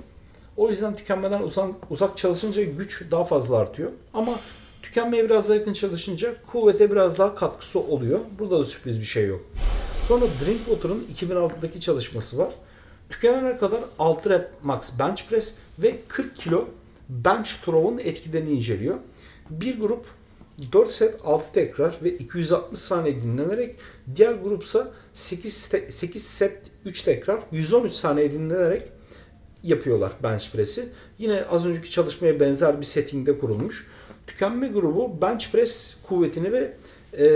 O yüzden tükenmeden uzak, uzak çalışınca güç daha fazla artıyor. Ama tükenmeye biraz daha yakın çalışınca kuvvete biraz daha katkısı oluyor. Burada da sürpriz bir şey yok. Sonra Drinkwater'ın 2006'daki çalışması var. Tükenene kadar 6 rep max bench press ve 40 kilo bench throw'un etkilerini inceliyor. Bir grup 4 set 6 tekrar ve 260 saniye dinlenerek diğer grupsa 8, 8 set 3 tekrar 113 saniye dinlenerek yapıyorlar bench press'i. Yine az önceki çalışmaya benzer bir settingde kurulmuş. Tükenme grubu bench press kuvvetini ve e,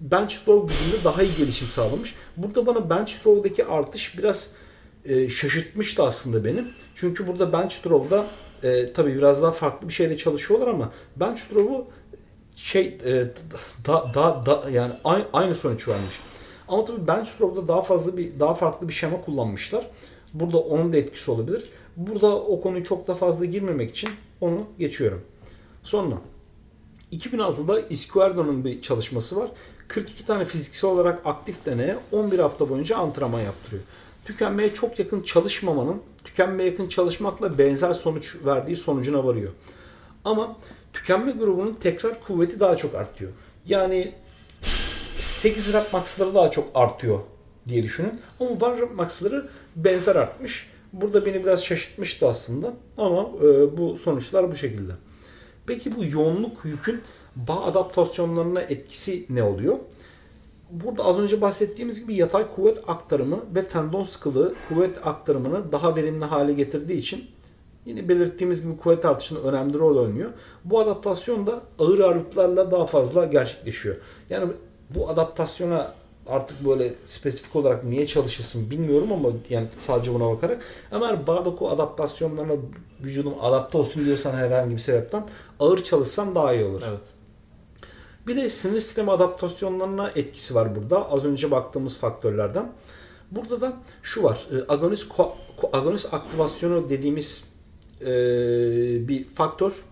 bench throw gücünde daha iyi gelişim sağlamış. Burada bana bench throw'daki artış biraz e, şaşırtmıştı aslında benim. Çünkü burada bench throw'da e, tabii biraz daha farklı bir şeyde çalışıyorlar ama bench throw'u şey e, da, da, da, yani aynı, aynı sonuç vermiş. Ama tabii bench throw'da daha fazla bir daha farklı bir şema kullanmışlar. Burada onun da etkisi olabilir. Burada o konuyu çok da fazla girmemek için onu geçiyorum. Sonra 2006'da Isquerdo'nun bir çalışması var. 42 tane fiziksel olarak aktif deneye 11 hafta boyunca antrenman yaptırıyor. Tükenmeye çok yakın çalışmamanın tükenmeye yakın çalışmakla benzer sonuç verdiği sonucuna varıyor. Ama tükenme grubunun tekrar kuvveti daha çok artıyor. Yani 8 rep max'ları daha çok artıyor diye düşünün. Ama var max'ları benzer artmış. Burada beni biraz şaşırtmıştı aslında. Ama e, bu sonuçlar bu şekilde. Peki bu yoğunluk yükün bağ adaptasyonlarına etkisi ne oluyor? Burada az önce bahsettiğimiz gibi yatay kuvvet aktarımı ve tendon sıkılığı kuvvet aktarımını daha verimli hale getirdiği için yine belirttiğimiz gibi kuvvet artışında önemli rol oynuyor. Bu adaptasyon da ağır ağırlıklarla daha fazla gerçekleşiyor. Yani bu adaptasyona artık böyle spesifik olarak niye çalışırsın bilmiyorum ama yani sadece buna bakarak ama eğer Bağdoku adaptasyonlarına vücudum adapte olsun diyorsan herhangi bir sebepten ağır çalışsan daha iyi olur. Evet. Bir de sinir sistemi adaptasyonlarına etkisi var burada. Az önce baktığımız faktörlerden. Burada da şu var. e, Agonist, agonist aktivasyonu dediğimiz e, bir faktör.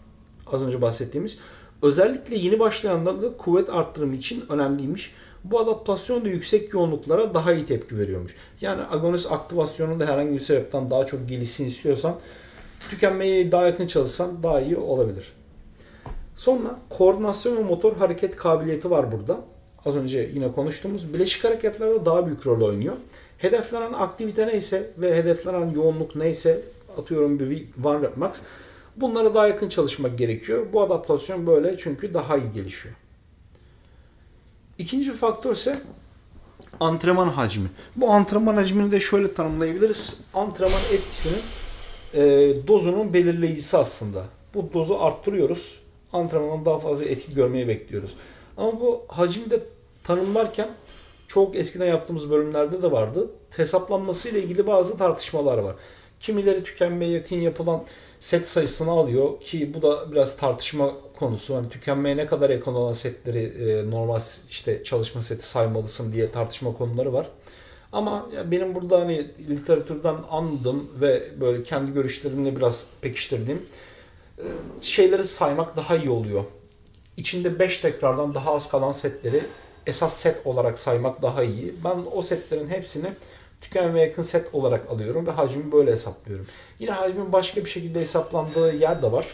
Az önce bahsettiğimiz. Özellikle yeni başlayanlarda kuvvet arttırımı için önemliymiş. Bu adaptasyon da yüksek yoğunluklara daha iyi tepki veriyormuş. Yani agonist aktivasyonu da herhangi bir sebepten daha çok gelişsin istiyorsan tükenmeye daha yakın çalışsan daha iyi olabilir. Sonra koordinasyon ve motor hareket kabiliyeti var burada. Az önce yine konuştuğumuz bileşik hareketlerde daha büyük rol oynuyor. Hedeflenen aktivite neyse ve hedeflenen yoğunluk neyse atıyorum bir one rep max bunlara daha yakın çalışmak gerekiyor. Bu adaptasyon böyle çünkü daha iyi gelişiyor. İkinci faktör ise antrenman hacmi. Bu antrenman hacmini de şöyle tanımlayabiliriz. Antrenman etkisinin e, dozunun belirleyicisi aslında. Bu dozu arttırıyoruz. Antrenmandan daha fazla etki görmeyi bekliyoruz. Ama bu hacmi de tanımlarken çok eskiden yaptığımız bölümlerde de vardı. Hesaplanması ile ilgili bazı tartışmalar var. Kimileri tükenmeye yakın yapılan set sayısını alıyor ki bu da biraz tartışma konusu. Hani tükenmeye ne kadar yakın olan setleri e, normal işte çalışma seti saymalısın diye tartışma konuları var. Ama ya benim burada hani literatürden anladım ve böyle kendi görüşlerimle biraz pekiştirdiğim e, şeyleri saymak daha iyi oluyor. İçinde 5 tekrardan daha az kalan setleri esas set olarak saymak daha iyi. Ben o setlerin hepsini tükenmeye yakın set olarak alıyorum ve hacmi böyle hesaplıyorum. Yine hacmin başka bir şekilde hesaplandığı yer de var.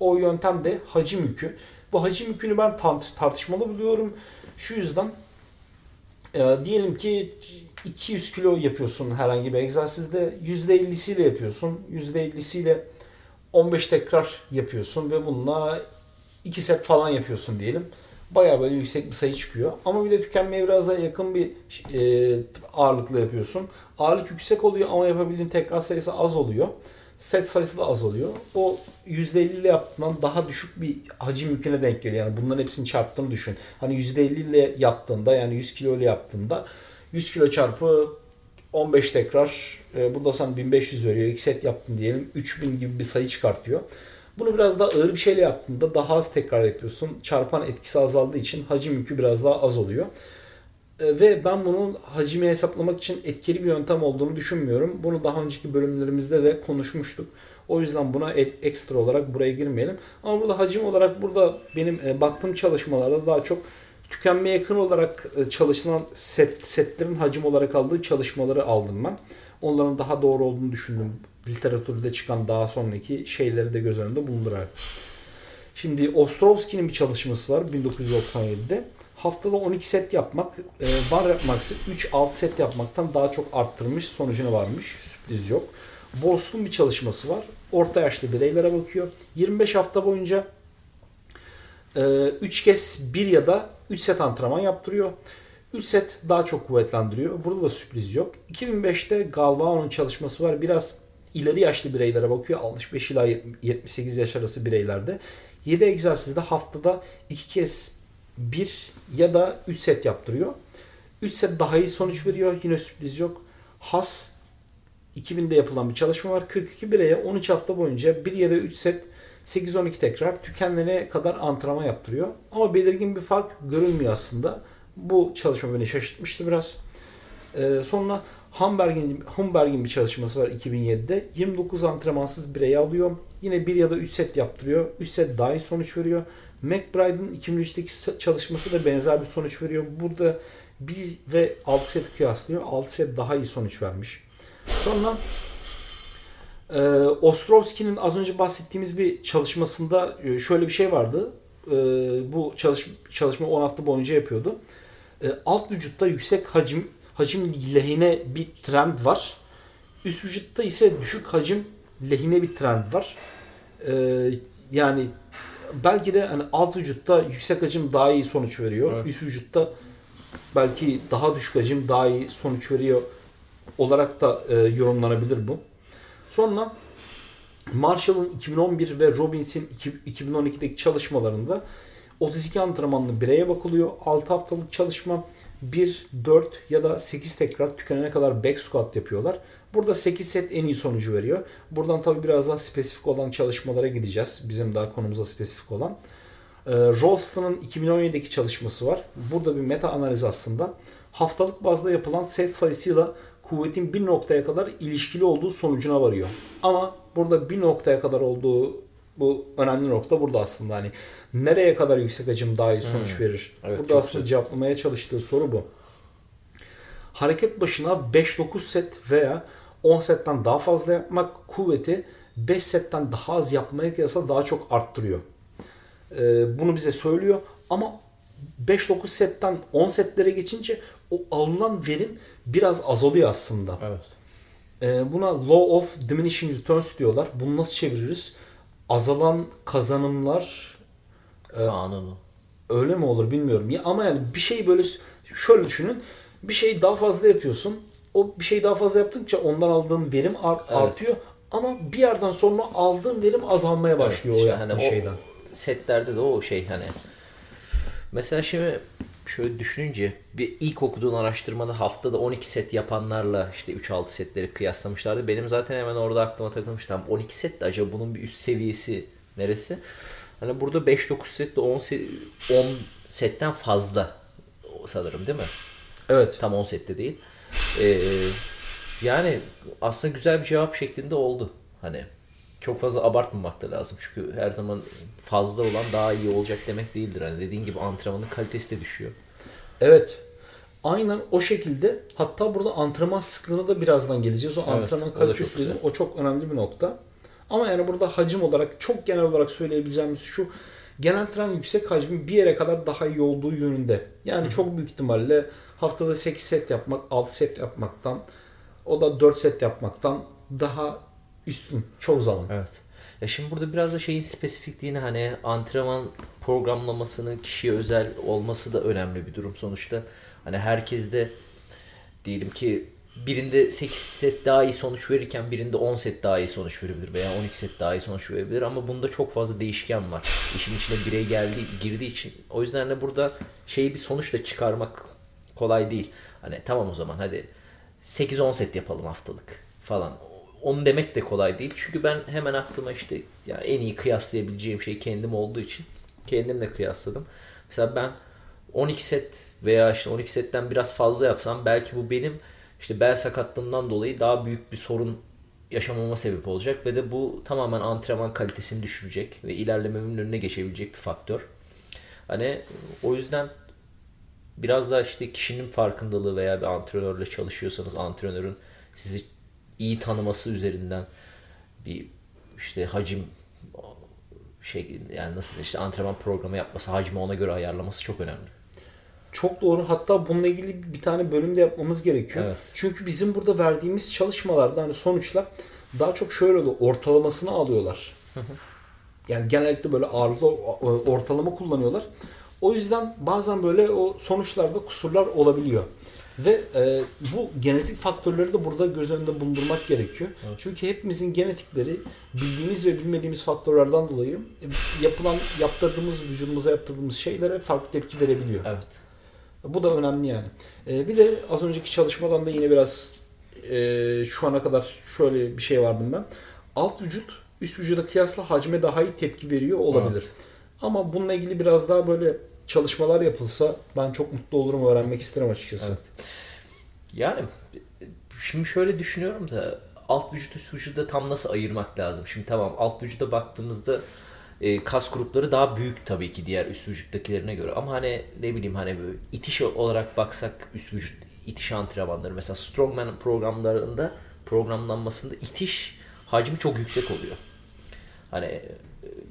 O yöntem de hacim yükü. Bu hacim yükünü ben tartışmalı buluyorum. Şu yüzden e, diyelim ki 200 kilo yapıyorsun herhangi bir egzersizde. %50'siyle yapıyorsun. %50'siyle 15 tekrar yapıyorsun ve bununla 2 set falan yapıyorsun diyelim. Bayağı böyle yüksek bir sayı çıkıyor. Ama bir de tükenmeye biraz daha yakın bir e, ağırlıkla yapıyorsun. Ağırlık yüksek oluyor ama yapabildiğin tekrar sayısı az oluyor. Set sayısı da az oluyor. O %50 ile yaptığından daha düşük bir hacim yüküne denk geliyor. Yani bunların hepsini çarptığını düşün. Hani %50 ile yaptığında yani 100 kilo ile yaptığında 100 kilo çarpı 15 tekrar e, burada sana 1500 veriyor. İlk set yaptın diyelim 3000 gibi bir sayı çıkartıyor. Bunu biraz daha ağır bir şeyle yaptığında daha az tekrar yapıyorsun. Çarpan etkisi azaldığı için hacim yükü biraz daha az oluyor. E, ve ben bunun hacimi hesaplamak için etkili bir yöntem olduğunu düşünmüyorum. Bunu daha önceki bölümlerimizde de konuşmuştuk. O yüzden buna ekstra olarak buraya girmeyelim. Ama burada hacim olarak burada benim e, baktığım çalışmalarda daha çok tükenmeye yakın olarak e, çalışılan set, setlerin hacim olarak aldığı çalışmaları aldım ben. Onların daha doğru olduğunu düşündüm. Literatürde çıkan daha sonraki şeyleri de göz önünde bulundurarak. Şimdi Ostrovski'nin bir çalışması var 1997'de. Haftada 12 set yapmak, e, bar yapmaksa 3-6 set yapmaktan daha çok arttırmış sonucuna varmış. Sürpriz yok. Bors'un bir çalışması var. Orta yaşlı bireylere bakıyor. 25 hafta boyunca 3 kez 1 ya da 3 set antrenman yaptırıyor. 3 set daha çok kuvvetlendiriyor. Burada da sürpriz yok. 2005'te Galvao'nun çalışması var. Biraz ileri yaşlı bireylere bakıyor. 65 ila 78 yaş arası bireylerde. 7 egzersizde haftada 2 kez 1 ya da 3 set yaptırıyor. 3 set daha iyi sonuç veriyor. Yine sürpriz yok. Has 2000'de yapılan bir çalışma var. 42 bireye 13 hafta boyunca 1 ya da 3 set 8-12 tekrar tükenmene kadar antrenman yaptırıyor. Ama belirgin bir fark görünmüyor aslında. Bu çalışma beni şaşırtmıştı biraz. Ee, sonra Hamberg'in Humberg'in bir çalışması var 2007'de. 29 antrenmansız bireyi alıyor. Yine 1 ya da 3 set yaptırıyor. 3 set daha iyi sonuç veriyor. McBride'ın 2003'teki çalışması da benzer bir sonuç veriyor. Burada 1 ve 6 set kıyaslıyor. 6 set daha iyi sonuç vermiş. Sonra e, Ostrovski'nin az önce bahsettiğimiz bir çalışmasında e, şöyle bir şey vardı. E, bu çalış, çalışma 10 hafta boyunca yapıyordu. E, alt vücutta yüksek hacim hacim lehine bir trend var. Üst vücutta ise düşük hacim lehine bir trend var. E, yani belki de hani alt vücutta yüksek hacim daha iyi sonuç veriyor. Evet. Üst vücutta belki daha düşük hacim daha iyi sonuç veriyor olarak da e, yorumlanabilir bu. Sonra Marshall'ın 2011 ve Robbins'in 2012'deki çalışmalarında 32 antrenmanlı bireye bakılıyor. 6 haftalık çalışma 1, 4 ya da 8 tekrar tükenene kadar back squat yapıyorlar. Burada 8 set en iyi sonucu veriyor. Buradan tabi biraz daha spesifik olan çalışmalara gideceğiz. Bizim daha konumuza spesifik olan. Ee, Rolston'ın 2017'deki çalışması var. Burada bir meta analiz aslında. Haftalık bazda yapılan set sayısıyla kuvvetin bir noktaya kadar ilişkili olduğu sonucuna varıyor. Ama burada bir noktaya kadar olduğu bu önemli nokta burada aslında hani nereye kadar yüksek hacim daha iyi sonuç hmm. verir? Evet, burada aslında güzel. cevaplamaya çalıştığı soru bu. Hareket başına 5-9 set veya 10 setten daha fazla yapmak kuvveti 5 setten daha az yapmaya kıyasla daha çok arttırıyor. Ee, bunu bize söylüyor ama 5-9 setten 10 setlere geçince o alınan verim biraz azalıyor aslında. Evet. Ee, buna law of diminishing returns diyorlar. Bunu nasıl çeviririz? Azalan kazanımlar e, kanunu. Öyle mi olur bilmiyorum. Ya ama yani bir şey böyle şöyle düşünün. Bir şeyi daha fazla yapıyorsun. O bir şey daha fazla yaptıkça ondan aldığın verim art, evet. artıyor. Ama bir yerden sonra aldığın verim azalmaya başlıyor evet, o hani şeyden. O setlerde de o şey hani. Mesela şimdi şöyle düşününce bir ilk okuduğun araştırmada haftada 12 set yapanlarla işte 3-6 setleri kıyaslamışlardı. Benim zaten hemen orada aklıma takılmıştı. 12 set de acaba bunun bir üst seviyesi neresi? Hani burada 5-9 set de 10, set, 10 setten fazla sanırım değil mi? Evet. Tam 10 sette değil. Ee, yani aslında güzel bir cevap şeklinde oldu. Hani çok fazla abartmamak da lazım. Çünkü her zaman fazla olan daha iyi olacak demek değildir. Hani dediğin gibi antrenmanın kalitesi de düşüyor. Evet. Aynen o şekilde. Hatta burada antrenman sıklığına da birazdan geleceğiz. O Evet, antrenman o kalitesi güzel. o çok önemli bir nokta. Ama yani burada hacim olarak çok genel olarak söyleyebileceğimiz şu genel tren yüksek hacmi bir yere kadar daha iyi olduğu yönünde. Yani çok büyük ihtimalle haftada 8 set yapmak, 6 set yapmaktan o da 4 set yapmaktan daha üstün çoğu zaman. Evet. Ya şimdi burada biraz da şeyin spesifikliğini hani antrenman programlamasının kişiye özel olması da önemli bir durum sonuçta. Hani herkes de diyelim ki birinde 8 set daha iyi sonuç verirken birinde 10 set daha iyi sonuç verebilir veya 12 set daha iyi sonuç verebilir ama bunda çok fazla değişken var. İşin içine birey geldi girdiği için. O yüzden de burada şeyi bir sonuçla çıkarmak kolay değil. Hani tamam o zaman hadi 8-10 set yapalım haftalık falan. Onu demek de kolay değil. Çünkü ben hemen aklıma işte ya en iyi kıyaslayabileceğim şey kendim olduğu için kendimle kıyasladım. Mesela ben 12 set veya işte 12 setten biraz fazla yapsam belki bu benim işte bel sakatlığımdan dolayı daha büyük bir sorun yaşamama sebep olacak ve de bu tamamen antrenman kalitesini düşürecek ve ilerlememin önüne geçebilecek bir faktör. Hani o yüzden biraz da işte kişinin farkındalığı veya bir antrenörle çalışıyorsanız antrenörün sizi iyi tanıması üzerinden bir işte hacim şey yani nasıl işte antrenman programı yapması, hacmi ona göre ayarlaması çok önemli. Çok doğru. Hatta bununla ilgili bir tane bölüm de yapmamız gerekiyor. Evet. Çünkü bizim burada verdiğimiz çalışmalarda hani sonuçlar daha çok şöyle oluyor. Ortalamasını alıyorlar. Yani genellikle böyle ağırlıklı ortalama kullanıyorlar. O yüzden bazen böyle o sonuçlarda kusurlar olabiliyor. Ve e, bu genetik faktörleri de burada göz önünde bulundurmak gerekiyor. Çünkü hepimizin genetikleri bildiğimiz ve bilmediğimiz faktörlerden dolayı e, yapılan yaptırdığımız vücudumuza yaptırdığımız şeylere farklı tepki verebiliyor. Evet. Bu da önemli yani. Ee, bir de az önceki çalışmadan da yine biraz e, şu ana kadar şöyle bir şey vardım ben. Alt vücut üst vücuda kıyasla hacme daha iyi tepki veriyor olabilir. Ama bununla ilgili biraz daha böyle çalışmalar yapılsa ben çok mutlu olurum öğrenmek isterim açıkçası. Evet. Yani şimdi şöyle düşünüyorum da alt vücut üst vücuda tam nasıl ayırmak lazım? Şimdi tamam alt vücuda baktığımızda e, kas grupları daha büyük tabii ki diğer üst vücuttakilerine göre. Ama hani ne bileyim hani itiş olarak baksak üst vücut itiş antrenmanları mesela strongman programlarında programlanmasında itiş hacmi çok yüksek oluyor. Hani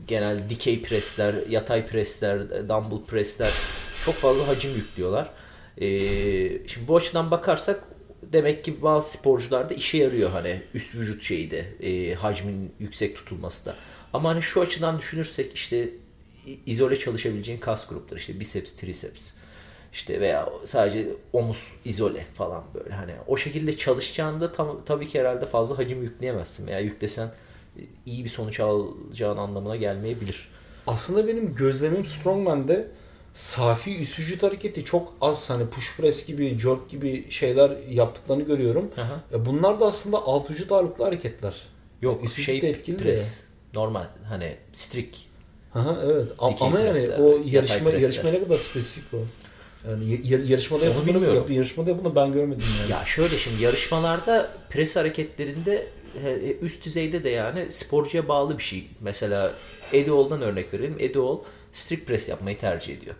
genel dikey presler, yatay presler, dumbbell presler çok fazla hacim yüklüyorlar. Ee, şimdi bu açıdan bakarsak demek ki bazı sporcularda işe yarıyor hani üst vücut şeyi de e, hacmin yüksek tutulması da. Ama hani şu açıdan düşünürsek işte izole çalışabileceğin kas grupları işte biceps, triceps işte veya sadece omuz izole falan böyle hani o şekilde çalışacağında tam, tabii ki herhalde fazla hacim yükleyemezsin veya yüklesen iyi bir sonuç alacağın anlamına gelmeyebilir. Aslında benim gözlemim Strongman'de safi üst vücut hareketi çok az hani push press gibi, jerk gibi şeyler yaptıklarını görüyorum. Aha. E bunlar da aslında alt vücut ağırlıklı hareketler. Yok üst şey etkili de. press. Normal hani strict. Aha, evet. Dikey Ama yani o yarışma presler. yarışma ne kadar spesifik o. Yani yarışmada yapıldığını, yarışmada yapıldığını ben görmedim yani. Ya şöyle şimdi yarışmalarda pres hareketlerinde üst düzeyde de yani sporcuya bağlı bir şey. Mesela Eddie Hall'dan örnek verelim. Hall strict press yapmayı tercih ediyor.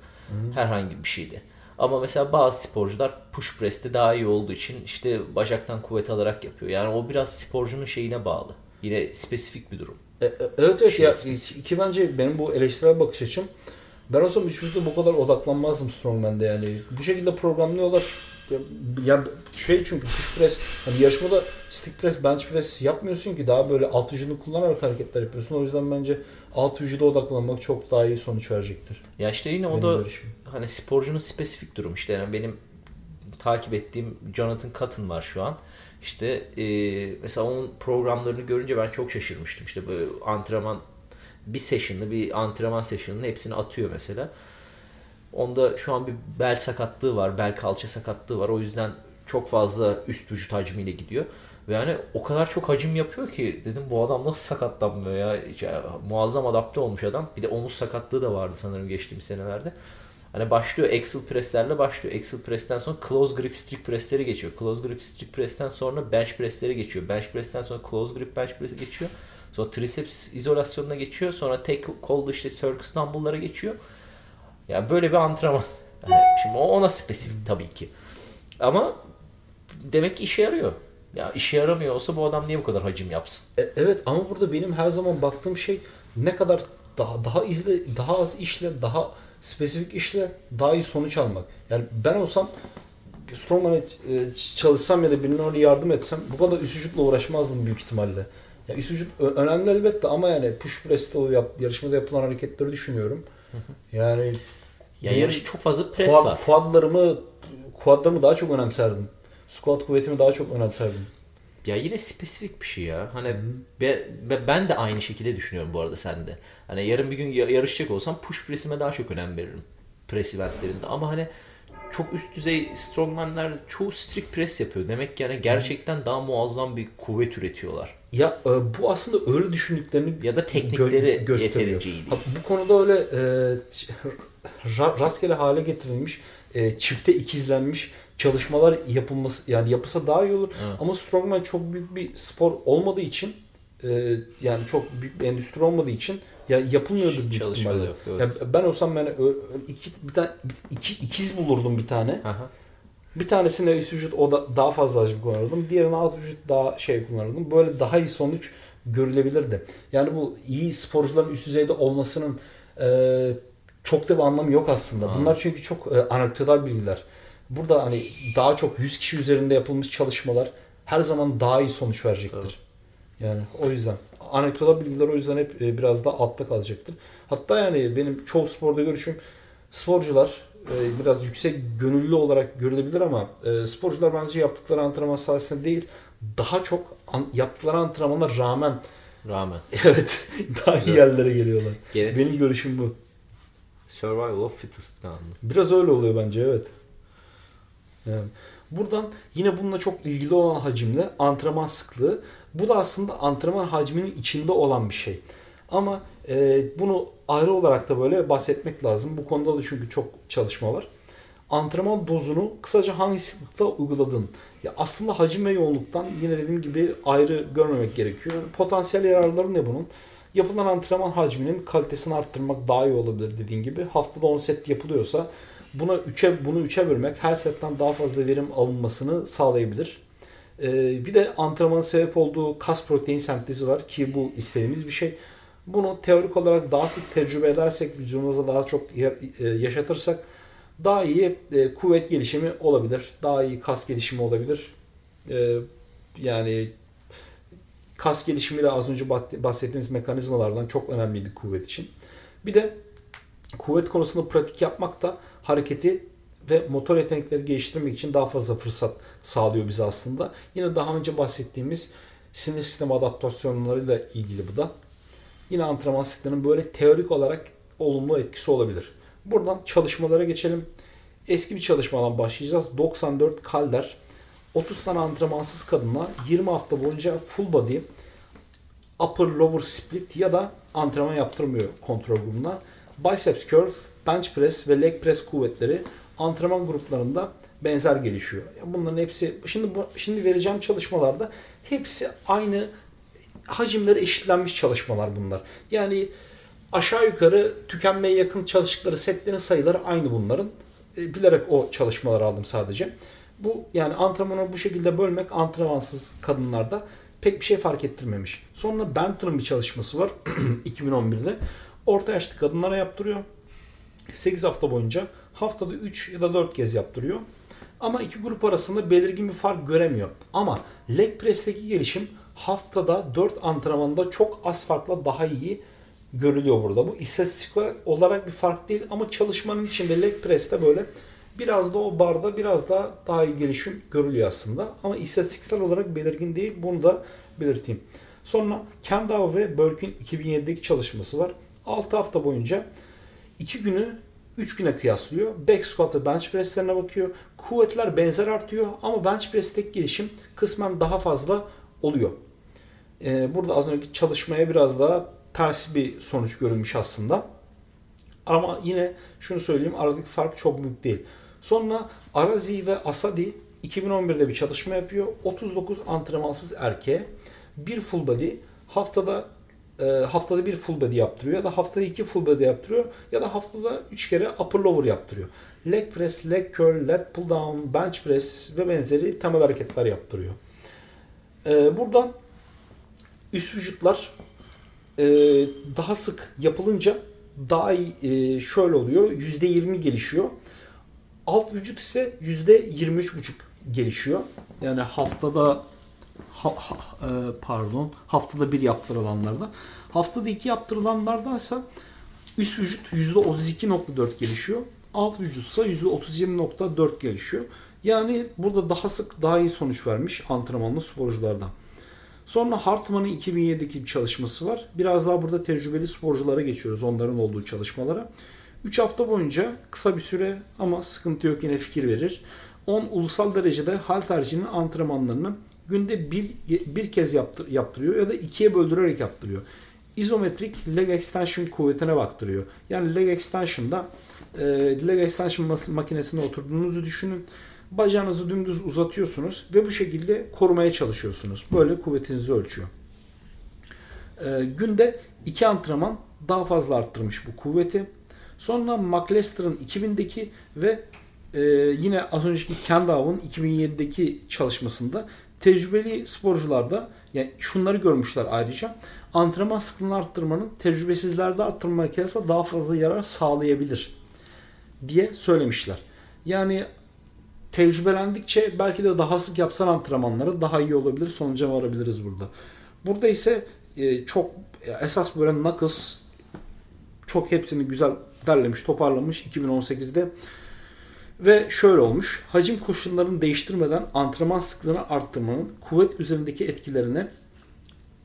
Herhangi bir şeyde. Ama mesela bazı sporcular push press'te daha iyi olduğu için işte bacaktan kuvvet alarak yapıyor. Yani o biraz sporcunun şeyine bağlı. Yine spesifik bir durum. E, e, evet evet Şey ya spesifik. iki bence benim bu eleştirel bakış açım. Ben olsam vücuda bu kadar odaklanmazdım Strongman'de yani. Bu şekilde programlıyorlar. Ya, ya şey çünkü push press hani yarışmada stick press, bench press yapmıyorsun ki daha böyle alt vücudunu kullanarak hareketler yapıyorsun. O yüzden bence alt vücuda odaklanmak çok daha iyi sonuç verecektir. Ya işte yine o da görüşüm. hani sporcunun spesifik durum işte yani benim takip ettiğim Jonathan Cotton var şu an. İşte e, mesela onun programlarını görünce ben çok şaşırmıştım. İşte böyle antrenman bir session'lı bir antrenman session'ının hepsini atıyor mesela. Onda şu an bir bel sakatlığı var. Bel kalça sakatlığı var. O yüzden çok fazla üst vücut hacmiyle gidiyor. Ve yani o kadar çok hacim yapıyor ki dedim bu adam nasıl sakatlanmıyor ya. ya muazzam adapte olmuş adam. Bir de omuz sakatlığı da vardı sanırım geçtiğimiz senelerde. Hani başlıyor Excel presslerle başlıyor. Excel press'ten sonra close grip strict press'leri geçiyor. Close grip strict press'ten sonra bench press'leri geçiyor. Bench press'ten sonra close grip bench press'e geçiyor. Sonra triceps izolasyonuna geçiyor. Sonra tek kolda işte circus dumbbell'lara geçiyor. Yani böyle bir antrenman. Yani şimdi o ona spesifik tabii ki. Ama demek ki işe yarıyor. Ya işe yaramıyor olsa bu adam niye bu kadar hacim yapsın? E, evet ama burada benim her zaman baktığım şey ne kadar daha daha izle daha az işle daha spesifik işle daha iyi sonuç almak. Yani ben olsam Strongman'a e, çalışsam ya da birine oraya yardım etsem bu kadar üst vücutla uğraşmazdım büyük ihtimalle. Ya üst vücut önemli elbette ama yani push press'te o yap, yarışmada yapılan hareketleri düşünüyorum. Yani ya yarış çok fazla pres quad, var. Quadlarımı quadlarımı daha çok önemserdim. Squat kuvvetimi daha çok önemserdim. Ya yine spesifik bir şey ya. Hani be, be, ben de aynı şekilde düşünüyorum bu arada sen de. Hani yarın bir gün yarışacak olsam push press'ime daha çok önem veririm. Press eventlerinde. Ama hani çok üst düzey strongmanlar çoğu strict press yapıyor. Demek ki yani gerçekten daha muazzam bir kuvvet üretiyorlar. Ya e, bu aslında öyle düşündüklerini ya da teknikleri gö- gösteriyor. yeterince iyi değil. bu konuda öyle e, rastgele hale getirilmiş, e, çifte ikizlenmiş çalışmalar yapılması yani yapısa daha iyi olur. Evet. Ama strongman çok büyük bir spor olmadığı için e, yani çok büyük bir endüstri olmadığı için ya yapılmıyordur büyük ihtimalle. Yok, evet. yani ben olsam ben iki, bir tane, iki, ikiz bulurdum bir tane. Aha. Bir tanesine üst vücut o da daha fazla hacim kullanırdım. Diğerine alt vücut daha şey kullanırdım. Böyle daha iyi sonuç görülebilirdi. Yani bu iyi sporcuların üst düzeyde olmasının e, çok da bir anlamı yok aslında. Bunlar çünkü çok e, anekdotal bilgiler. Burada hani daha çok 100 kişi üzerinde yapılmış çalışmalar her zaman daha iyi sonuç verecektir. Evet. Yani o yüzden anekdotal bilgiler o yüzden hep e, biraz daha altta kalacaktır. Hatta yani benim çoğu sporda görüşüm sporcular e, biraz yüksek gönüllü olarak görülebilir ama e, sporcular bence yaptıkları antrenman sayesinde değil daha çok yaptıkları antrenmana rağmen rağmen evet daha iyi yerlere geliyorlar. Genetik. Benim görüşüm bu. Survival of fittest kanunu. Biraz öyle oluyor bence evet. Yani buradan yine bununla çok ilgili olan hacimle antrenman sıklığı. Bu da aslında antrenman hacminin içinde olan bir şey. Ama e, bunu ayrı olarak da böyle bahsetmek lazım. Bu konuda da çünkü çok çalışma var. Antrenman dozunu kısaca hangi sıklıkta uyguladın? Ya aslında hacim ve yoğunluktan yine dediğim gibi ayrı görmemek gerekiyor. Potansiyel yararları ne bunun? Yapılan antrenman hacminin kalitesini arttırmak daha iyi olabilir dediğin gibi. Haftada 10 set yapılıyorsa buna 3'e bunu 3'e bölmek her setten daha fazla verim alınmasını sağlayabilir. Ee, bir de antrenmanın sebep olduğu kas protein sentezi var ki bu istediğimiz bir şey. Bunu teorik olarak daha sık tecrübe edersek, vücudumuza daha çok e, yaşatırsak daha iyi e, kuvvet gelişimi olabilir. Daha iyi kas gelişimi olabilir. E, yani kas gelişimi de az önce bahsettiğimiz mekanizmalardan çok önemliydi kuvvet için. Bir de kuvvet konusunda pratik yapmak da hareketi ve motor yetenekleri geliştirmek için daha fazla fırsat sağlıyor bize aslında. Yine daha önce bahsettiğimiz sinir sistemi adaptasyonlarıyla ilgili bu da. Yine antrenman sıklığının böyle teorik olarak olumlu etkisi olabilir. Buradan çalışmalara geçelim. Eski bir çalışmadan başlayacağız. 94 Kalder 30 tane antrenmansız kadınla 20 hafta boyunca full body upper lower split ya da antrenman yaptırmıyor kontrol grubuna. Biceps curl, bench press ve leg press kuvvetleri antrenman gruplarında benzer gelişiyor. Bunların hepsi şimdi bu, şimdi vereceğim çalışmalarda hepsi aynı hacimleri eşitlenmiş çalışmalar bunlar. Yani aşağı yukarı tükenmeye yakın çalıştıkları setlerin sayıları aynı bunların. E, bilerek o çalışmaları aldım sadece. Bu yani antrenmanı bu şekilde bölmek antrenmansız kadınlarda pek bir şey fark ettirmemiş. Sonra Benton'un bir çalışması var 2011'de. Orta yaşlı kadınlara yaptırıyor. 8 hafta boyunca haftada 3 ya da 4 kez yaptırıyor. Ama iki grup arasında belirgin bir fark göremiyor. Ama leg press'teki gelişim haftada 4 antrenmanda çok az farkla daha iyi görülüyor burada. Bu istatistik olarak bir fark değil ama çalışmanın içinde leg press'te böyle biraz da o barda biraz daha daha iyi gelişim görülüyor aslında. Ama istatistiksel olarak belirgin değil. Bunu da belirteyim. Sonra Kendall ve Burke'ün 2007'deki çalışması var. 6 hafta boyunca 2 günü 3 güne kıyaslıyor. Back squat ve bench presslerine bakıyor. Kuvvetler benzer artıyor ama bench press'teki gelişim kısmen daha fazla oluyor. Ee, burada az önceki çalışmaya biraz daha ters bir sonuç görülmüş aslında. Ama yine şunu söyleyeyim aradaki fark çok büyük değil. Sonra Arazi ve Asadi 2011'de bir çalışma yapıyor. 39 antrenmansız erkeğe bir full body haftada e, haftada bir full body yaptırıyor ya da haftada iki full body yaptırıyor ya da haftada üç kere upper lower yaptırıyor. Leg press, leg curl, lat pull down, bench press ve benzeri temel hareketler yaptırıyor. E, burada üst vücutlar e, daha sık yapılınca daha iyi, e, şöyle oluyor. %20 gelişiyor. Alt vücut ise %23,5 gelişiyor. Yani haftada ha, ha, e, pardon haftada bir yaptırılanlarda. Haftada iki yaptırılanlarda ise üst vücut %32.4 gelişiyor. Alt vücut ise %37.4 gelişiyor. Yani burada daha sık daha iyi sonuç vermiş antrenmanlı sporculardan. Sonra Hartman'ın 2007'deki bir çalışması var. Biraz daha burada tecrübeli sporculara geçiyoruz onların olduğu çalışmalara. 3 hafta boyunca kısa bir süre ama sıkıntı yok yine fikir verir. 10 ulusal derecede haltercinin antrenmanlarını günde bir, bir kez yaptır, yaptırıyor ya da ikiye böldürerek yaptırıyor. İzometrik leg extension kuvvetine baktırıyor. Yani leg extension'da e, leg extension makinesine oturduğunuzu düşünün. Bacağınızı dümdüz uzatıyorsunuz ve bu şekilde korumaya çalışıyorsunuz. Böyle kuvvetinizi ölçüyor. E, günde iki antrenman daha fazla arttırmış bu kuvveti. Sonra McLester'ın 2000'deki ve e, yine az önceki Kendall'ın 2007'deki çalışmasında tecrübeli sporcularda yani şunları görmüşler ayrıca antrenman sıklığını arttırmanın tecrübesizlerde arttırmaya kıyasla daha fazla yarar sağlayabilir diye söylemişler. Yani tecrübelendikçe belki de daha sık yapsan antrenmanları daha iyi olabilir sonuca varabiliriz burada. Burada ise e, çok esas böyle nakıs çok hepsini güzel derlemiş toparlamış 2018'de ve şöyle olmuş. Hacim koşullarını değiştirmeden antrenman sıklığını arttırmanın kuvvet üzerindeki etkilerine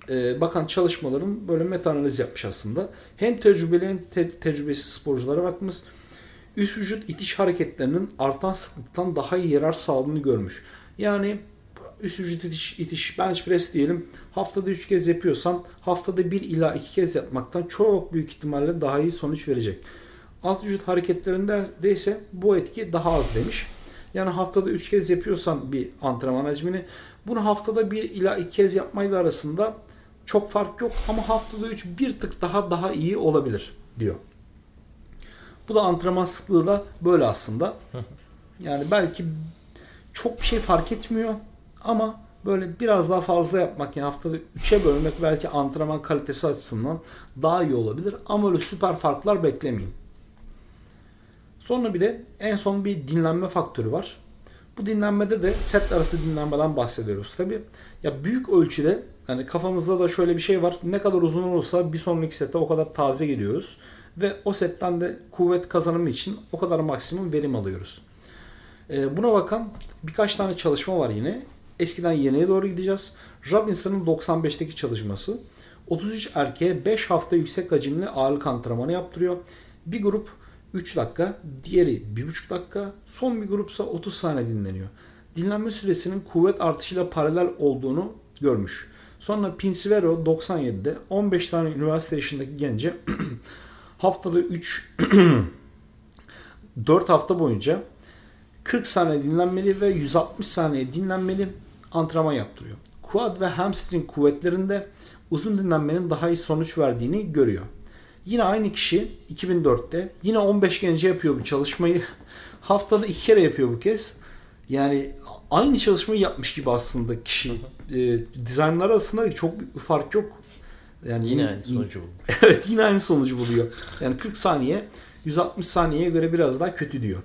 e, bakan çalışmaların böyle meta analiz yapmış aslında. Hem tecrübeli hem te- tecrübesiz sporculara bakmış. Üst vücut itiş hareketlerinin artan sıklıktan daha iyi yarar sağladığını görmüş. Yani üst vücut itiş, itiş bench press diyelim haftada 3 kez yapıyorsan haftada 1 ila 2 kez yapmaktan çok büyük ihtimalle daha iyi sonuç verecek. Alt vücut hareketlerinde ise bu etki daha az demiş. Yani haftada 3 kez yapıyorsan bir antrenman hacmini bunu haftada 1 ila 2 kez yapmayla arasında çok fark yok ama haftada 3 bir tık daha daha iyi olabilir diyor. Bu da antrenman sıklığı da böyle aslında. Yani belki çok bir şey fark etmiyor ama böyle biraz daha fazla yapmak yani haftada 3'e bölmek belki antrenman kalitesi açısından daha iyi olabilir ama öyle süper farklar beklemeyin. Sonra bir de en son bir dinlenme faktörü var. Bu dinlenmede de set arası dinlenmeden bahsediyoruz tabi. Ya büyük ölçüde yani kafamızda da şöyle bir şey var. Ne kadar uzun olursa bir sonraki sete o kadar taze gidiyoruz. Ve o setten de kuvvet kazanımı için o kadar maksimum verim alıyoruz. Ee, buna bakan birkaç tane çalışma var yine. Eskiden yeniye doğru gideceğiz. Robinson'ın 95'teki çalışması. 33 erkeğe 5 hafta yüksek hacimli ağırlık antrenmanı yaptırıyor. Bir grup 3 dakika, diğeri 1,5 dakika, son bir grupsa 30 saniye dinleniyor. Dinlenme süresinin kuvvet artışıyla paralel olduğunu görmüş. Sonra Pinsivero 97'de 15 tane üniversite yaşındaki gence haftada 3 4 hafta boyunca 40 saniye dinlenmeli ve 160 saniye dinlenmeli antrenman yaptırıyor. Quad ve hamstring kuvvetlerinde uzun dinlenmenin daha iyi sonuç verdiğini görüyor. Yine aynı kişi 2004'te yine 15 gence yapıyor bu çalışmayı. Haftada iki kere yapıyor bu kez. Yani aynı çalışmayı yapmış gibi aslında kişi. e, dizaynlar arasında çok bir fark yok. Yani yine aynı sonucu buluyor. evet yine aynı sonucu buluyor. Yani 40 saniye 160 saniyeye göre biraz daha kötü diyor.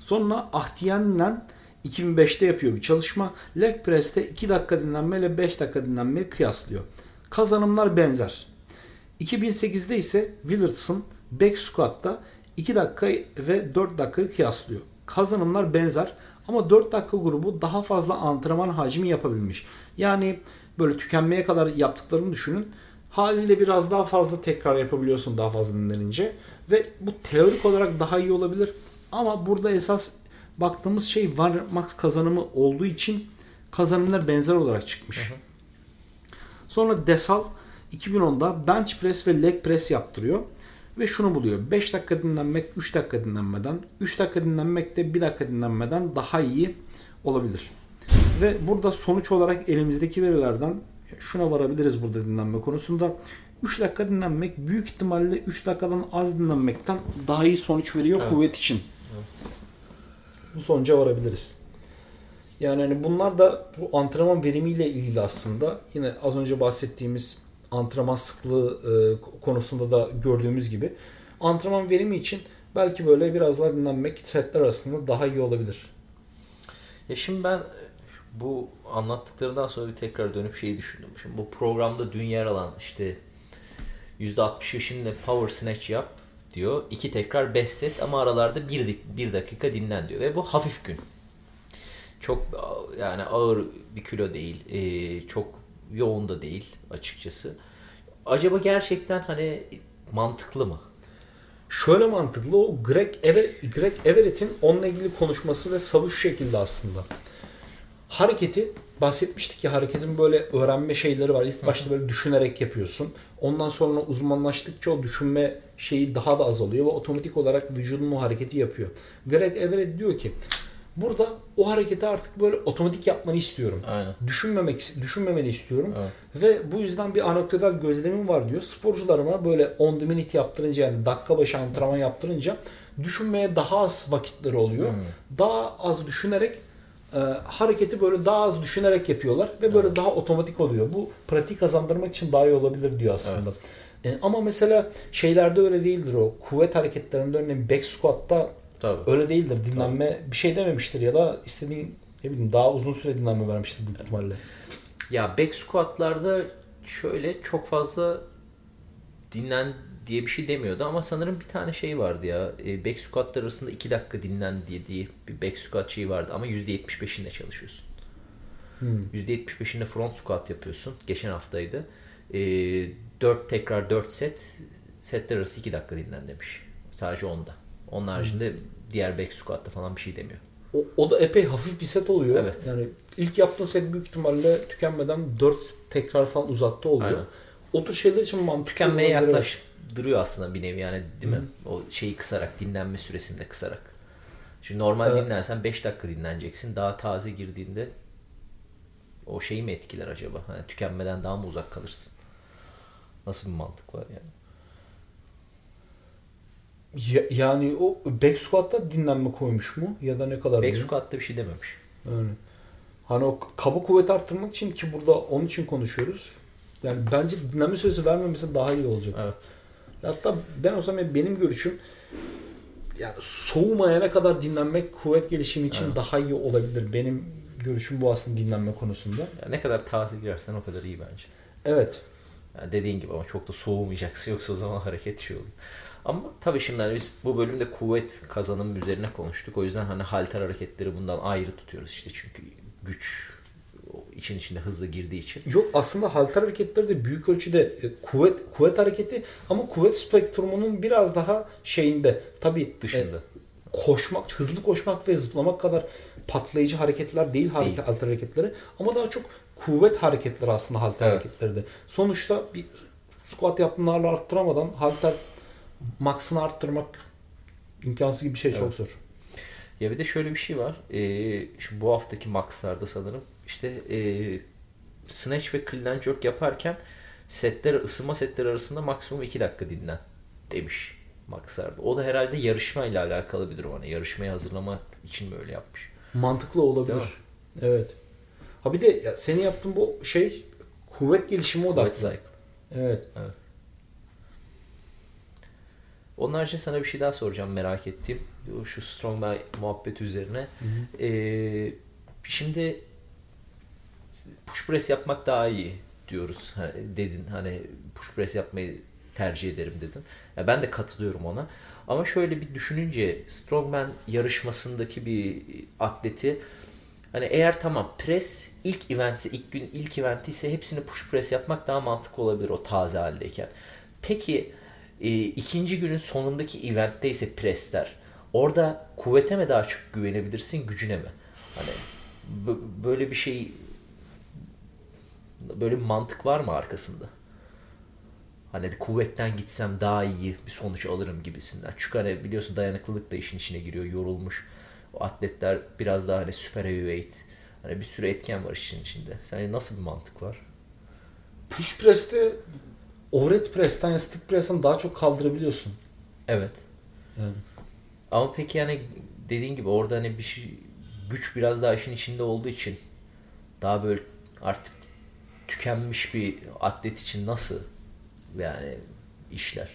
Sonra Ahtiyan'la 2005'te yapıyor bir çalışma. Leg press'te 2 dakika dinlenme ile 5 dakika dinlenmeyi kıyaslıyor. Kazanımlar benzer. 2008'de ise Willardson back squat'ta 2 dakika ve 4 dakikayı kıyaslıyor. Kazanımlar benzer ama 4 dakika grubu daha fazla antrenman hacmi yapabilmiş. Yani böyle tükenmeye kadar yaptıklarını düşünün. Haliyle biraz daha fazla tekrar yapabiliyorsun daha fazla dinlenince. Ve bu teorik olarak daha iyi olabilir. Ama burada esas baktığımız şey var max kazanımı olduğu için kazanımlar benzer olarak çıkmış. Hı hı. Sonra Desal 2010'da bench press ve leg press yaptırıyor. Ve şunu buluyor. 5 dakika dinlenmek 3 dakika dinlenmeden, 3 dakika dinlenmek de 1 dakika dinlenmeden daha iyi olabilir. Ve burada sonuç olarak elimizdeki verilerden şuna varabiliriz burada dinlenme konusunda. 3 dakika dinlenmek büyük ihtimalle 3 dakikadan az dinlenmekten daha iyi sonuç veriyor evet. kuvvet için. Evet. Bu sonuca varabiliriz. Yani hani bunlar da bu antrenman verimiyle ilgili aslında yine az önce bahsettiğimiz antrenman sıklığı e, konusunda da gördüğümüz gibi antrenman verimi için belki böyle biraz daha dinlenmek setler arasında daha iyi olabilir. Ya şimdi ben bu anlattıklarından sonra bir tekrar dönüp şeyi düşündüm. Şimdi bu programda dün yer alan işte %60'ı şimdi power snatch yap diyor. İki tekrar 5 set ama aralarda bir, bir dakika dinlen diyor. Ve bu hafif gün. Çok yani ağır bir kilo değil. E, çok yoğun da değil açıkçası. Acaba gerçekten hani mantıklı mı? Şöyle mantıklı o Greg, Ever, Greg Everett'in onunla ilgili konuşması ve savuş şekilde aslında. Hareketi bahsetmiştik ya hareketin böyle öğrenme şeyleri var. İlk başta böyle düşünerek yapıyorsun. Ondan sonra uzmanlaştıkça o düşünme şeyi daha da azalıyor ve otomatik olarak vücudun o hareketi yapıyor. Greg Everett diyor ki Burada o hareketi artık böyle otomatik yapmanı istiyorum. Aynen. Düşünmemek düşünmemeni istiyorum. Evet. Ve bu yüzden bir anekdotal gözlemim var diyor. Sporcularıma böyle on the minute yaptırınca yani dakika başı antrenman yaptırınca düşünmeye daha az vakitleri oluyor. Hmm. Daha az düşünerek e, hareketi böyle daha az düşünerek yapıyorlar ve böyle evet. daha otomatik oluyor. Bu pratik kazandırmak için daha iyi olabilir diyor aslında. Evet. E, ama mesela şeylerde öyle değildir o. Kuvvet hareketlerinde örneğin back squat'ta Tabii. Öyle değildir. Dinlenme Tabii. bir şey dememiştir ya da istediğin ne bileyim daha uzun süre dinlenme vermiştir büyük ihtimalle. Ya back squat'larda şöyle çok fazla dinlen diye bir şey demiyordu ama sanırım bir tane şey vardı ya. E, back squat'lar arasında 2 dakika dinlen diye, diye bir back squat şeyi vardı ama %75'inde çalışıyorsun. Hmm. %75'inde front squat yapıyorsun. Geçen haftaydı. E, 4 tekrar 4 set. Setler arası 2 dakika dinlen demiş. Sadece onda. Onun haricinde hmm. diğer back squat'ta falan bir şey demiyor. O, o da epey hafif bir set oluyor. Evet. Yani ilk yaptığın set büyük ihtimalle tükenmeden 4 tekrar falan uzakta oluyor. Aynen. O tür şeyler için mantıklı. Tükenmeye yaklaştırıyor aslında bir nevi yani değil Hı. mi? O şeyi kısarak, dinlenme süresinde kısarak. Şimdi normal evet. dinlersen 5 dakika dinleneceksin. Daha taze girdiğinde o şeyi mi etkiler acaba? Hani tükenmeden daha mı uzak kalırsın? Nasıl bir mantık var yani? Ya, yani o back squat'ta dinlenme koymuş mu? Ya da ne kadar? Back squat'ta bir şey dememiş. Yani. Hani o kaba kuvvet arttırmak için ki burada onun için konuşuyoruz. Yani bence dinlenme süresi vermemesi daha iyi olacak. Evet. Hatta ben o zaman benim görüşüm yani soğumayana kadar dinlenmek kuvvet gelişimi için evet. daha iyi olabilir. Benim görüşüm bu aslında dinlenme konusunda. Ya ne kadar taze girersen o kadar iyi bence. Evet. Yani dediğin gibi ama çok da soğumayacaksın yoksa o zaman hareket şey oluyor. Ama tabii şimdi hani biz bu bölümde kuvvet kazanım üzerine konuştuk. O yüzden hani halter hareketleri bundan ayrı tutuyoruz işte çünkü güç için içinde hızlı girdiği için. Yok aslında halter hareketleri de büyük ölçüde e, kuvvet kuvvet hareketi ama kuvvet spektrumunun biraz daha şeyinde tabii dışında. E, koşmak, hızlı koşmak ve zıplamak kadar patlayıcı hareketler değil, değil. halter hareketleri ama daha çok kuvvet hareketleri aslında halter evet. hareketleri de. Sonuçta bir squat yaptığınlarla arttıramadan halter max'ını arttırmak imkansız gibi bir şey evet. çok zor. Ya bir de şöyle bir şey var. Ee, şimdi bu haftaki max'larda sanırım işte e, snatch ve clean jerk yaparken setler ısınma setleri arasında maksimum 2 dakika dinlen demiş max'larda. O da herhalde yarışma ile alakalı bir durum. Hani yarışmaya hazırlamak için böyle yapmış. Mantıklı olabilir. Evet. Ha bir de ya senin yaptığın bu şey kuvvet gelişimi odaklı. Kuvvet. Evet. Evet. Onun haricinde sana bir şey daha soracağım merak ettiğim. Şu Strongman muhabbet üzerine. Hı hı. Ee, şimdi push press yapmak daha iyi diyoruz hani dedin hani push press yapmayı tercih ederim dedin. Ya ben de katılıyorum ona. Ama şöyle bir düşününce strongman yarışmasındaki bir atleti hani eğer tamam press ilk eventsi ilk gün ilk eventi ise hepsini push press yapmak daha mantıklı olabilir o taze haldeyken. Peki e, ikinci günün sonundaki eventte ise presler. Orada kuvvete mi daha çok güvenebilirsin, gücüne mi? Hani böyle bir şey böyle bir mantık var mı arkasında? Hani kuvvetten gitsem daha iyi bir sonuç alırım gibisinden. Çünkü hani biliyorsun dayanıklılık da işin içine giriyor. Yorulmuş o atletler biraz daha hani süper heavyweight. Hani bir sürü etken var işin içinde. Sence nasıl bir mantık var? Push press'te overhead press'ten ya stiff press'ten daha çok kaldırabiliyorsun. Evet. Yani. Ama peki yani dediğin gibi orada hani bir şey güç biraz daha işin içinde olduğu için daha böyle artık tükenmiş bir atlet için nasıl yani işler?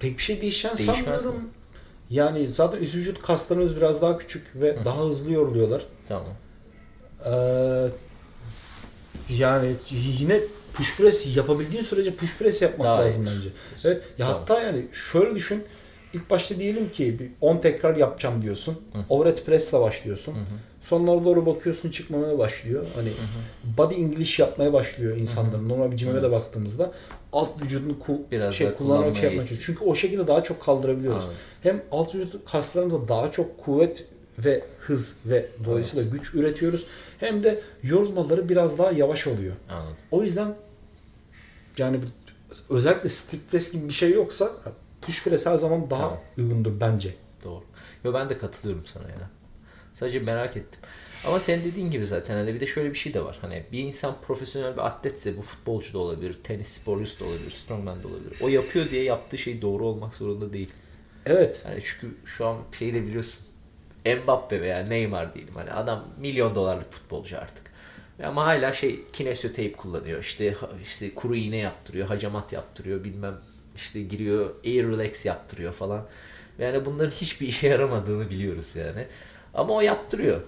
Pek bir şey değişen Değişmez sanmıyorum. mi? Yani zaten üst vücut kaslarımız biraz daha küçük ve Hı. daha hızlı yoruluyorlar. Tamam. Ee, yani yine push press yapabildiğin sürece push press yapmak Daha lazım iyi. bence. Evet. Ya Tamam. hatta yani şöyle düşün. İlk başta diyelim ki bir 10 tekrar yapacağım diyorsun. Hı. Overhead press'le başlıyorsun. Hı hı. Sonlara doğru bakıyorsun çıkmamaya başlıyor. Hani body English yapmaya başlıyor insanların. Normal bir cimeme de baktığımızda alt vücudunu ku- Biraz şey kullanarak şey yapmaya çalışıyor. Çünkü o şekilde daha çok kaldırabiliyoruz. Anladım. Hem alt vücut kaslarımızda daha çok kuvvet ve hız ve dolayısıyla güç üretiyoruz. Hem de yorulmaları biraz daha yavaş oluyor. Anladım. O yüzden yani özellikle stiff press gibi bir şey yoksa push press her zaman daha Tamam. uygundur bence. Doğru. Yo ben de katılıyorum sana ya. Sadece merak ettim. Ama senin dediğin gibi zaten hani bir de şöyle bir şey de var. Hani bir insan profesyonel bir atletse bu futbolcu da olabilir, tenis sporcusu da olabilir, strongman da olabilir. O yapıyor diye yaptığı şey doğru olmak zorunda değil. Evet. Yani çünkü şu an şey de biliyorsun Mbappe veya Neymar diyelim. Hani adam milyon dolarlık futbolcu artık. Ama hala şey kinesyotape kullanıyor. İşte işte kuru iğne yaptırıyor, hacamat yaptırıyor, bilmem işte giriyor air relax yaptırıyor falan. Yani bunların hiçbir işe yaramadığını biliyoruz yani. Ama o yaptırıyor.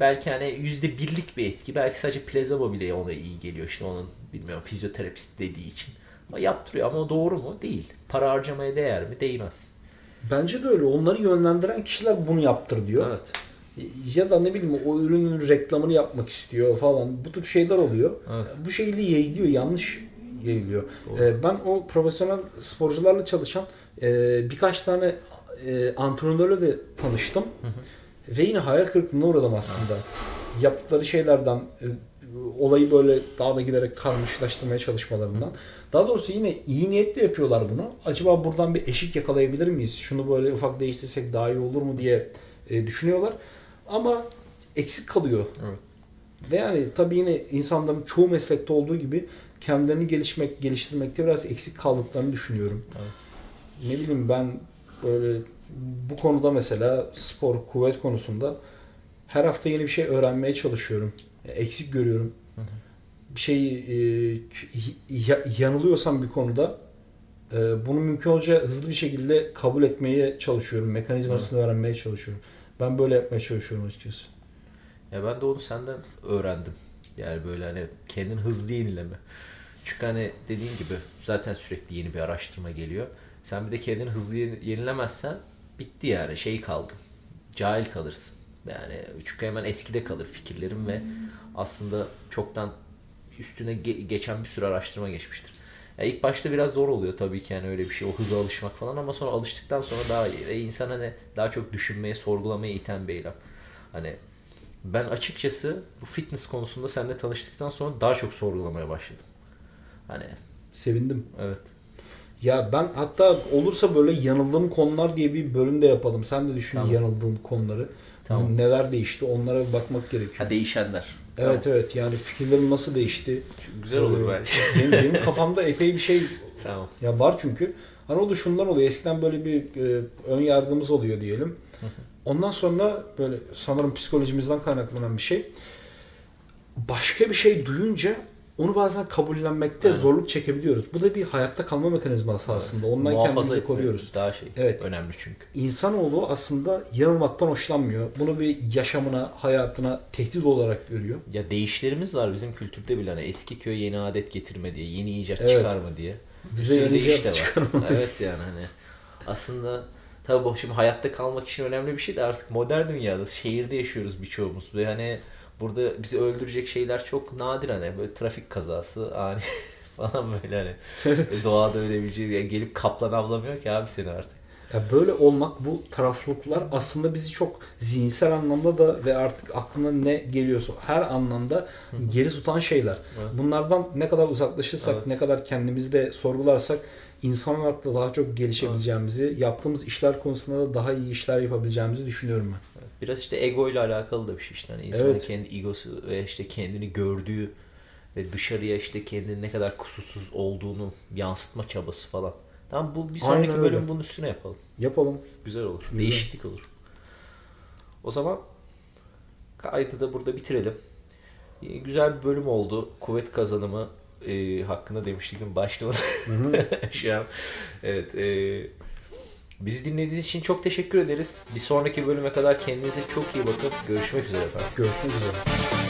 Belki hani yüzde birlik bir etki. Belki sadece plazebo bile ona iyi geliyor. İşte onun bilmiyorum fizyoterapist dediği için. Ama yaptırıyor. Ama doğru mu? Değil. Para harcamaya değer mi? Değmez. Bence de öyle. Onları yönlendiren kişiler bunu yaptır diyor. Evet. Ya da ne bileyim o ürünün reklamını yapmak istiyor falan. Bu tür şeyler oluyor. Evet. Bu şekilde yayılıyor. Yanlış yayılıyor. Ee, ben o profesyonel sporcularla çalışan e, birkaç tane e, antrenörle de tanıştım. Ve yine hayal kırıklığına uğradım aslında. Yaptıkları şeylerden e, olayı böyle daha da giderek karmaşıklaştırmaya çalışmalarından. Daha doğrusu yine iyi niyetle yapıyorlar bunu. Acaba buradan bir eşik yakalayabilir miyiz? Şunu böyle ufak değiştirsek daha iyi olur mu diye e, düşünüyorlar. Ama eksik kalıyor. Evet. Ve yani tabii yine insanların çoğu meslekte olduğu gibi kendilerini gelişmek, geliştirmekte biraz eksik kaldıklarını düşünüyorum. Evet. Ne bileyim ben böyle bu konuda mesela spor, kuvvet konusunda her hafta yeni bir şey öğrenmeye çalışıyorum. Eksik görüyorum. Bir şey e, ya- yanılıyorsam bir konuda e, bunu mümkün olunca hızlı bir şekilde kabul etmeye çalışıyorum. Mekanizmasını öğrenmeye çalışıyorum. Ben böyle yapmaya çalışıyorum açıkçası. Ya ben de onu senden öğrendim. Yani böyle hani kendin hızlı yenileme. Çünkü hani dediğin gibi zaten sürekli yeni bir araştırma geliyor. Sen bir de kendini hızlı yeni- yenilemezsen bitti yani şey kaldın. Cahil kalırsın. Yani çünkü hemen eskide kalır fikirlerim ve aslında çoktan üstüne ge- geçen bir sürü araştırma geçmiştir. Ya ilk başta biraz zor oluyor tabii ki yani öyle bir şey o hıza alışmak falan ama sonra alıştıktan sonra daha iyi. Ve insan hani daha çok düşünmeye, sorgulamaya iten bir eylem. Hani ben açıkçası bu fitness konusunda seninle tanıştıktan sonra daha çok sorgulamaya başladım. Hani Sevindim. evet. Ya ben hatta olursa böyle yanıldığım konular diye bir bölüm de yapalım. Sen de düşün Tamam. yanıldığın konuları. Tamam. Neler değişti onlara bir bakmak gerekiyor. Ha değişenler. Evet evet yani fikirlerim nasıl değişti. Tamam. Güzel olur bence. Benim, benim kafamda epey bir şey tamam. ya var çünkü. Hani o da şundan oluyor. Eskiden böyle bir e, ön yargımız oluyor diyelim. Ondan sonra böyle sanırım psikolojimizden kaynaklanan bir şey. Başka bir şey duyunca onu bazen kabullenmekte Aynen. zorluk çekebiliyoruz. Bu da bir hayatta kalma mekanizması aslında. Ondan Muhafaza kendimizi koruyoruz. Daha şey. Evet. Önemli çünkü. İnsanoğlu aslında yanılmaktan hoşlanmıyor. Bunu bir yaşamına, hayatına tehdit olarak görüyor. Ya değişlerimiz var bizim kültürde bile hani eski köy yeni adet getirme diye, yeni icat Evet. çıkarma diye. Bize yeni icat var. evet yani hani aslında tabii bu şimdi hayatta kalmak için önemli bir şey de artık modern dünyada şehirde yaşıyoruz birçoğumuz ve hani burada bizi öldürecek şeyler çok nadir hani böyle trafik kazası ani falan böyle hani. Doğada ölebileceği yani gelip kaplan avlamıyor ki abi seni artık. Ya böyle olmak bu taraflılıklar aslında bizi çok zihinsel anlamda da ve artık aklına ne geliyorsa her anlamda geri tutan şeyler. Evet. Bunlardan ne kadar uzaklaşırsak, Evet. ne kadar kendimizi de sorgularsak insan olarak da daha çok gelişebileceğimizi, yaptığımız işler konusunda da daha iyi işler yapabileceğimizi düşünüyorum ben. Biraz işte ego ile alakalı da bir şey işte. Hani insanın Evet. kendi egosu ve işte kendini gördüğü ve dışarıya işte kendinin ne kadar kusursuz olduğunu yansıtma çabası falan. Tamam bu bir sonraki Aynen bölüm öyle. bunun üstüne yapalım. Yapalım. Güzel olur. Güzel. Değişiklik olur. O zaman kaydı da burada bitirelim. Ee, Güzel bir bölüm oldu. Kuvvet kazanımı e, hakkında mi? Başlamadı. Şu an. Evet. E, bizi dinlediğiniz için çok teşekkür ederiz. Bir sonraki bölüme kadar kendinize çok iyi bakın. Görüşmek üzere efendim. Görüşmek üzere.